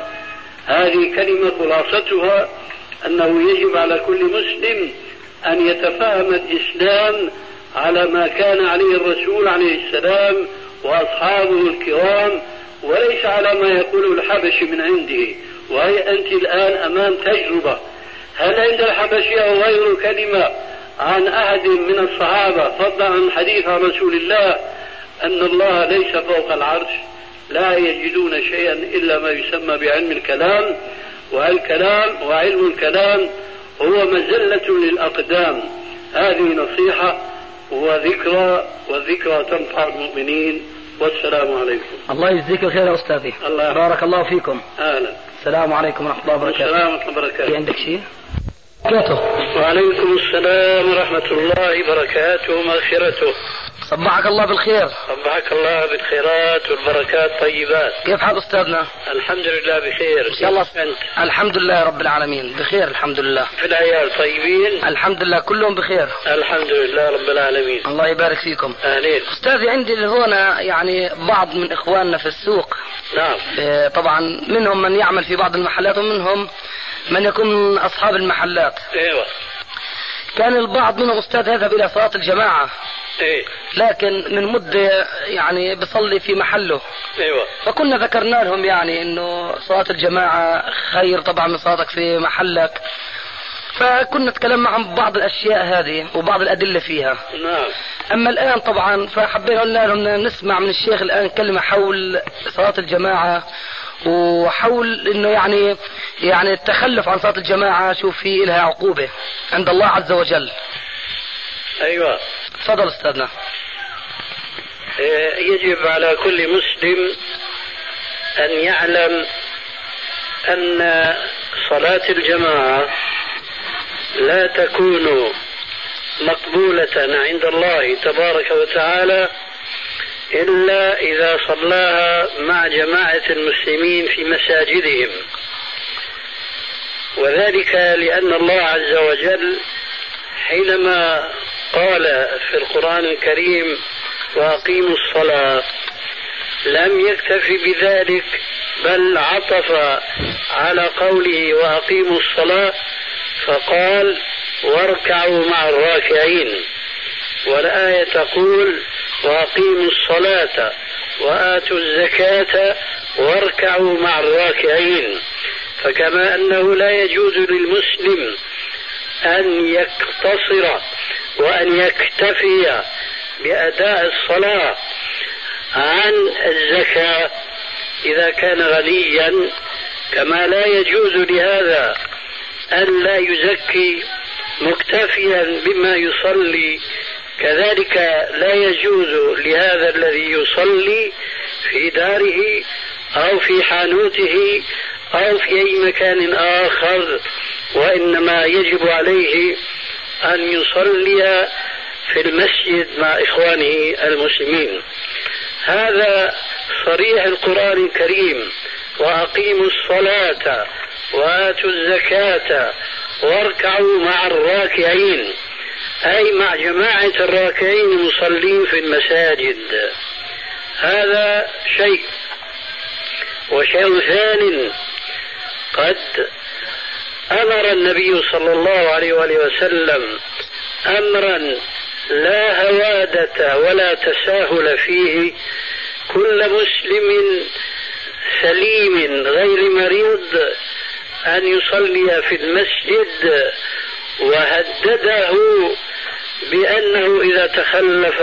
هذه كلمة خلاصتها أنه يجب على كل مسلم أن يتفهم الإسلام على ما كان عليه الرسول عليه السلام وأصحابه الكرام وليس على ما يقوله الحبشي من عنده. وهي أنت الآن أمام تجربة. هل عند الحبشي أو كلمة عن أحد من الصحابة فضلا عن حديث رسول الله أن الله ليس فوق العرش لا يجدون شيئا إلا ما يسمى بعلم الكلام والكلام وعلم الكلام هو مزلة للأقدام. هذه نصيحة وذكرى والذكرى تنفع المؤمنين. والسلام عليكم. الله يجزيك الخير يا أستاذي. الله بارك الله فيكم. أهلا. السلام عليكم ورحمة الله وبركاته. السلام ورحمة الله في وبركاته عندك شيء؟ بركاته وعليكم السلام ورحمة الله وبركاته ومغفرته صبحك الله بالخير. صبحك الله بالخيرات والبركات طيبات. كيف حال أستاذنا؟ الحمد لله بخير. إن شاء الله أنت الحمد لله رب العالمين. بخير الحمد لله. في العيال طيبين؟ الحمد لله كلهم بخير. الحمد لله رب العالمين. الله يبارك فيكم. أهلين أستاذي عندي هنا يعني بعض من إخواننا في السوق. نعم. آه، طبعا منهم من يعمل في بعض المحلات ومنهم من يكون من أصحاب المحلات. إيوه. كان البعض منهم أستاذ يذهب إلى صلاة الجماعة. إيه. لكن من مدة يعني بصلي في محله. إيوه. فكنا ذكرنا لهم يعني إنه صلاة الجماعة خير طبعا من صلاتك في محلك. فكنا نتكلم معهم ببعض الأشياء هذه وبعض الأدلة فيها. نعم. أما الآن طبعا فحبينا قلنا لهم نسمع من الشيخ الآن كلمة حول صلاة الجماعة. وحول إنه يعني يعني التخلف عن صلاة الجماعة شوف في لها عقوبة عند الله عز وجل. أيوه. تفضل أستاذنا. إيه، يجب على كل مسلم أن يعلم أن صلاة الجماعة لا تكون مقبولة عند الله تبارك وتعالى إلا إذا صلاها مع جماعة المسلمين في مساجدهم. وذلك لأن الله عز وجل حينما قال في القرآن الكريم وأقيموا الصلاة لم يكتف بذلك بل عطف على قوله وأقيموا الصلاة فقال واركعوا مع الراكعين والآية تقول وأقيموا الصلاة وآتوا الزكاة واركعوا مع الراكعين. فكما أنه لا يجوز للمسلم أن يقتصر وأن يكتفي بأداء الصلاة عن الزكاة إذا كان غنيا كما لا يجوز لهذا أن لا يزكي مكتفيا بما يصلي كذلك لا يجوز لهذا الذي يصلي في داره أو في حانوته أو في أي مكان آخر وإنما يجب عليه أن يصلي في المسجد مع إخوانه المسلمين. هذا صريح القرآن الكريم وأقيموا الصلاة وآتوا الزكاة واركعوا مع الراكعين. أي مع جماعة الراكعين المصلين في المساجد. هذا شيء. وشيء ثان قد أمر النبي صلى الله عليه وآله وسلم أمرا لا هوادة ولا تساهل فيه كل مسلم سليم غير مريض أن يصلي في المسجد وهدده بأنه إذا تخلف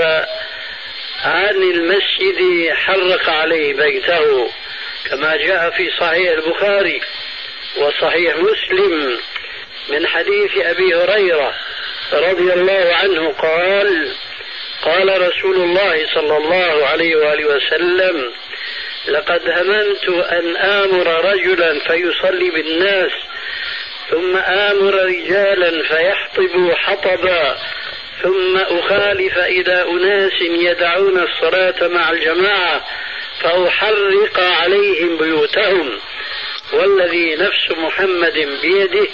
عن المسجد حرق عليه بيته كما جاء في صحيح البخاري وصحيح مسلم من حديث أبي هريرة رضي الله عنه قال قال رسول الله صلى الله عليه وآله وسلم لقد هممت أن آمر رجلا فيصلي بالناس ثم آمر رجالا فيحطبوا حطبا ثم أخالف إلى أناس يدعون الصلاة مع الجماعة فأحرق عليهم بيوتهم. والذي نفس محمد بيده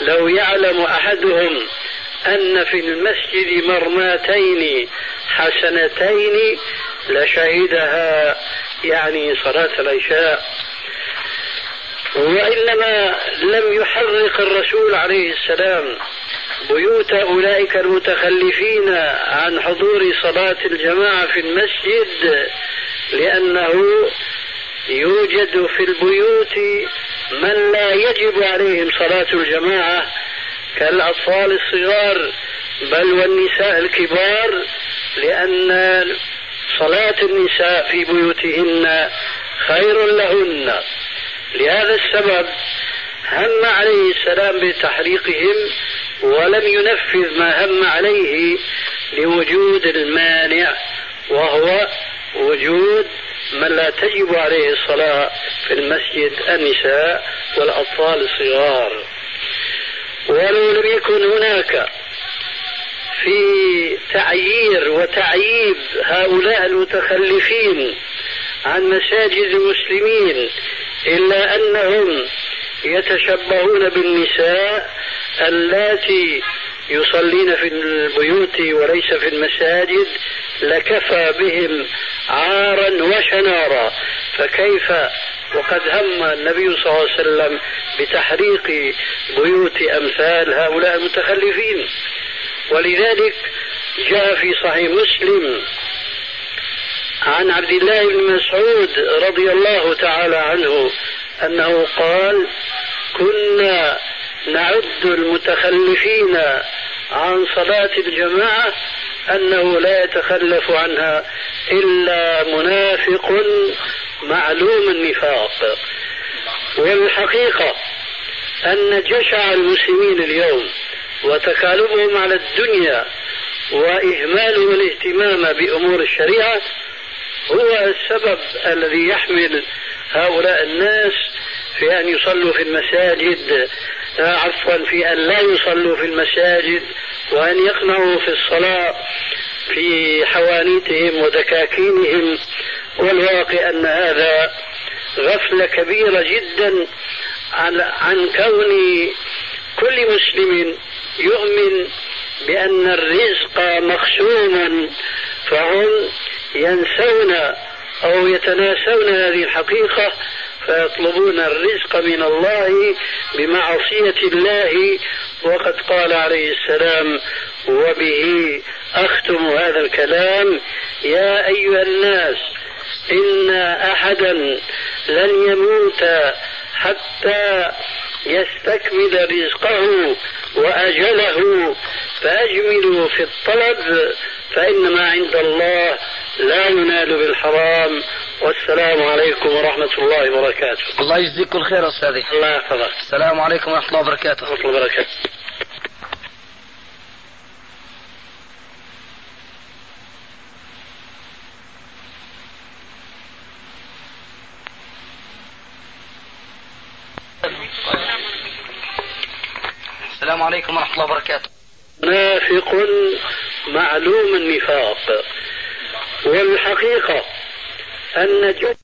لو يعلم أحدهم أن في المسجد مرماتين حسنتين لشهدها يعني صلاة العشاء. وإنما لم يحرق الرسول عليه السلام بيوت أولئك المتخلفين عن حضور صلاة الجماعة في المسجد لأنه يوجد في البيوت من لا يجب عليهم صلاة الجماعة كالأطفال الصغار بل والنساء الكبار لأن صلاة النساء في بيوتهن خير لهن. لهذا السبب هم عليه السلام بتحريقهم ولم ينفذ ما هم عليه لوجود المانع وهو وجود من لا تجب عليه الصلاة في المسجد النساء والأطفال الصغار. ولو لم يكن هناك في تعيير وتعييب هؤلاء المتخلفين عن مساجد المسلمين إلا أنهم يتشبهون بالنساء اللاتي يصلين في البيوت وليس في المساجد لكفى بهم عارا وشنارا. فكيف؟ وقد هم النبي صلى الله عليه وسلم بتحريق بيوت أمثال هؤلاء المتخلفين. ولذلك جاء في صحيح مسلم عن عبد الله بن مسعود رضي الله تعالى عنه أنه قال كنا نعد المتخلفين عن صلاة الجماعة أنه لا يتخلف عنها إلا منافق معلوم النفاق. والحقيقة أن جشع المسلمين اليوم وتكالبهم على الدنيا وإهمالهم الاهتمام بأمور الشريعة هو السبب الذي يحمل هؤلاء الناس في أن يصلوا في المساجد عفوا في أن لا يصلوا في المساجد وأن يقنعوا في الصلاة في حوانيتهم ودكاكينهم والواقع أن هذا غفلة كبيرة جدا عن, كون كل مسلم يؤمن بأن الرزق مقسوما فهم ينسون أو يتناسون هذه الحقيقة فيطلبون الرزق من الله بمعصية الله. وقد قال عليه السلام وبه أختم هذا الكلام يا أيها الناس إن أحدا لن يموت حتى يستكمل رزقه وأجله. فأجملوا في الطلب فإن ما عند الله لا ينال بالحرام. والسلام عليكم ورحمة الله وبركاته. الله يجزيك كل خير أستاذي. الله يحفظك. السلام عليكم ورحمة الله وبركاته. ورحمة الله وبركاته. السلام عليكم ورحمة الله وبركاته. منافق معلوم النفاق. والحقيقة أن جد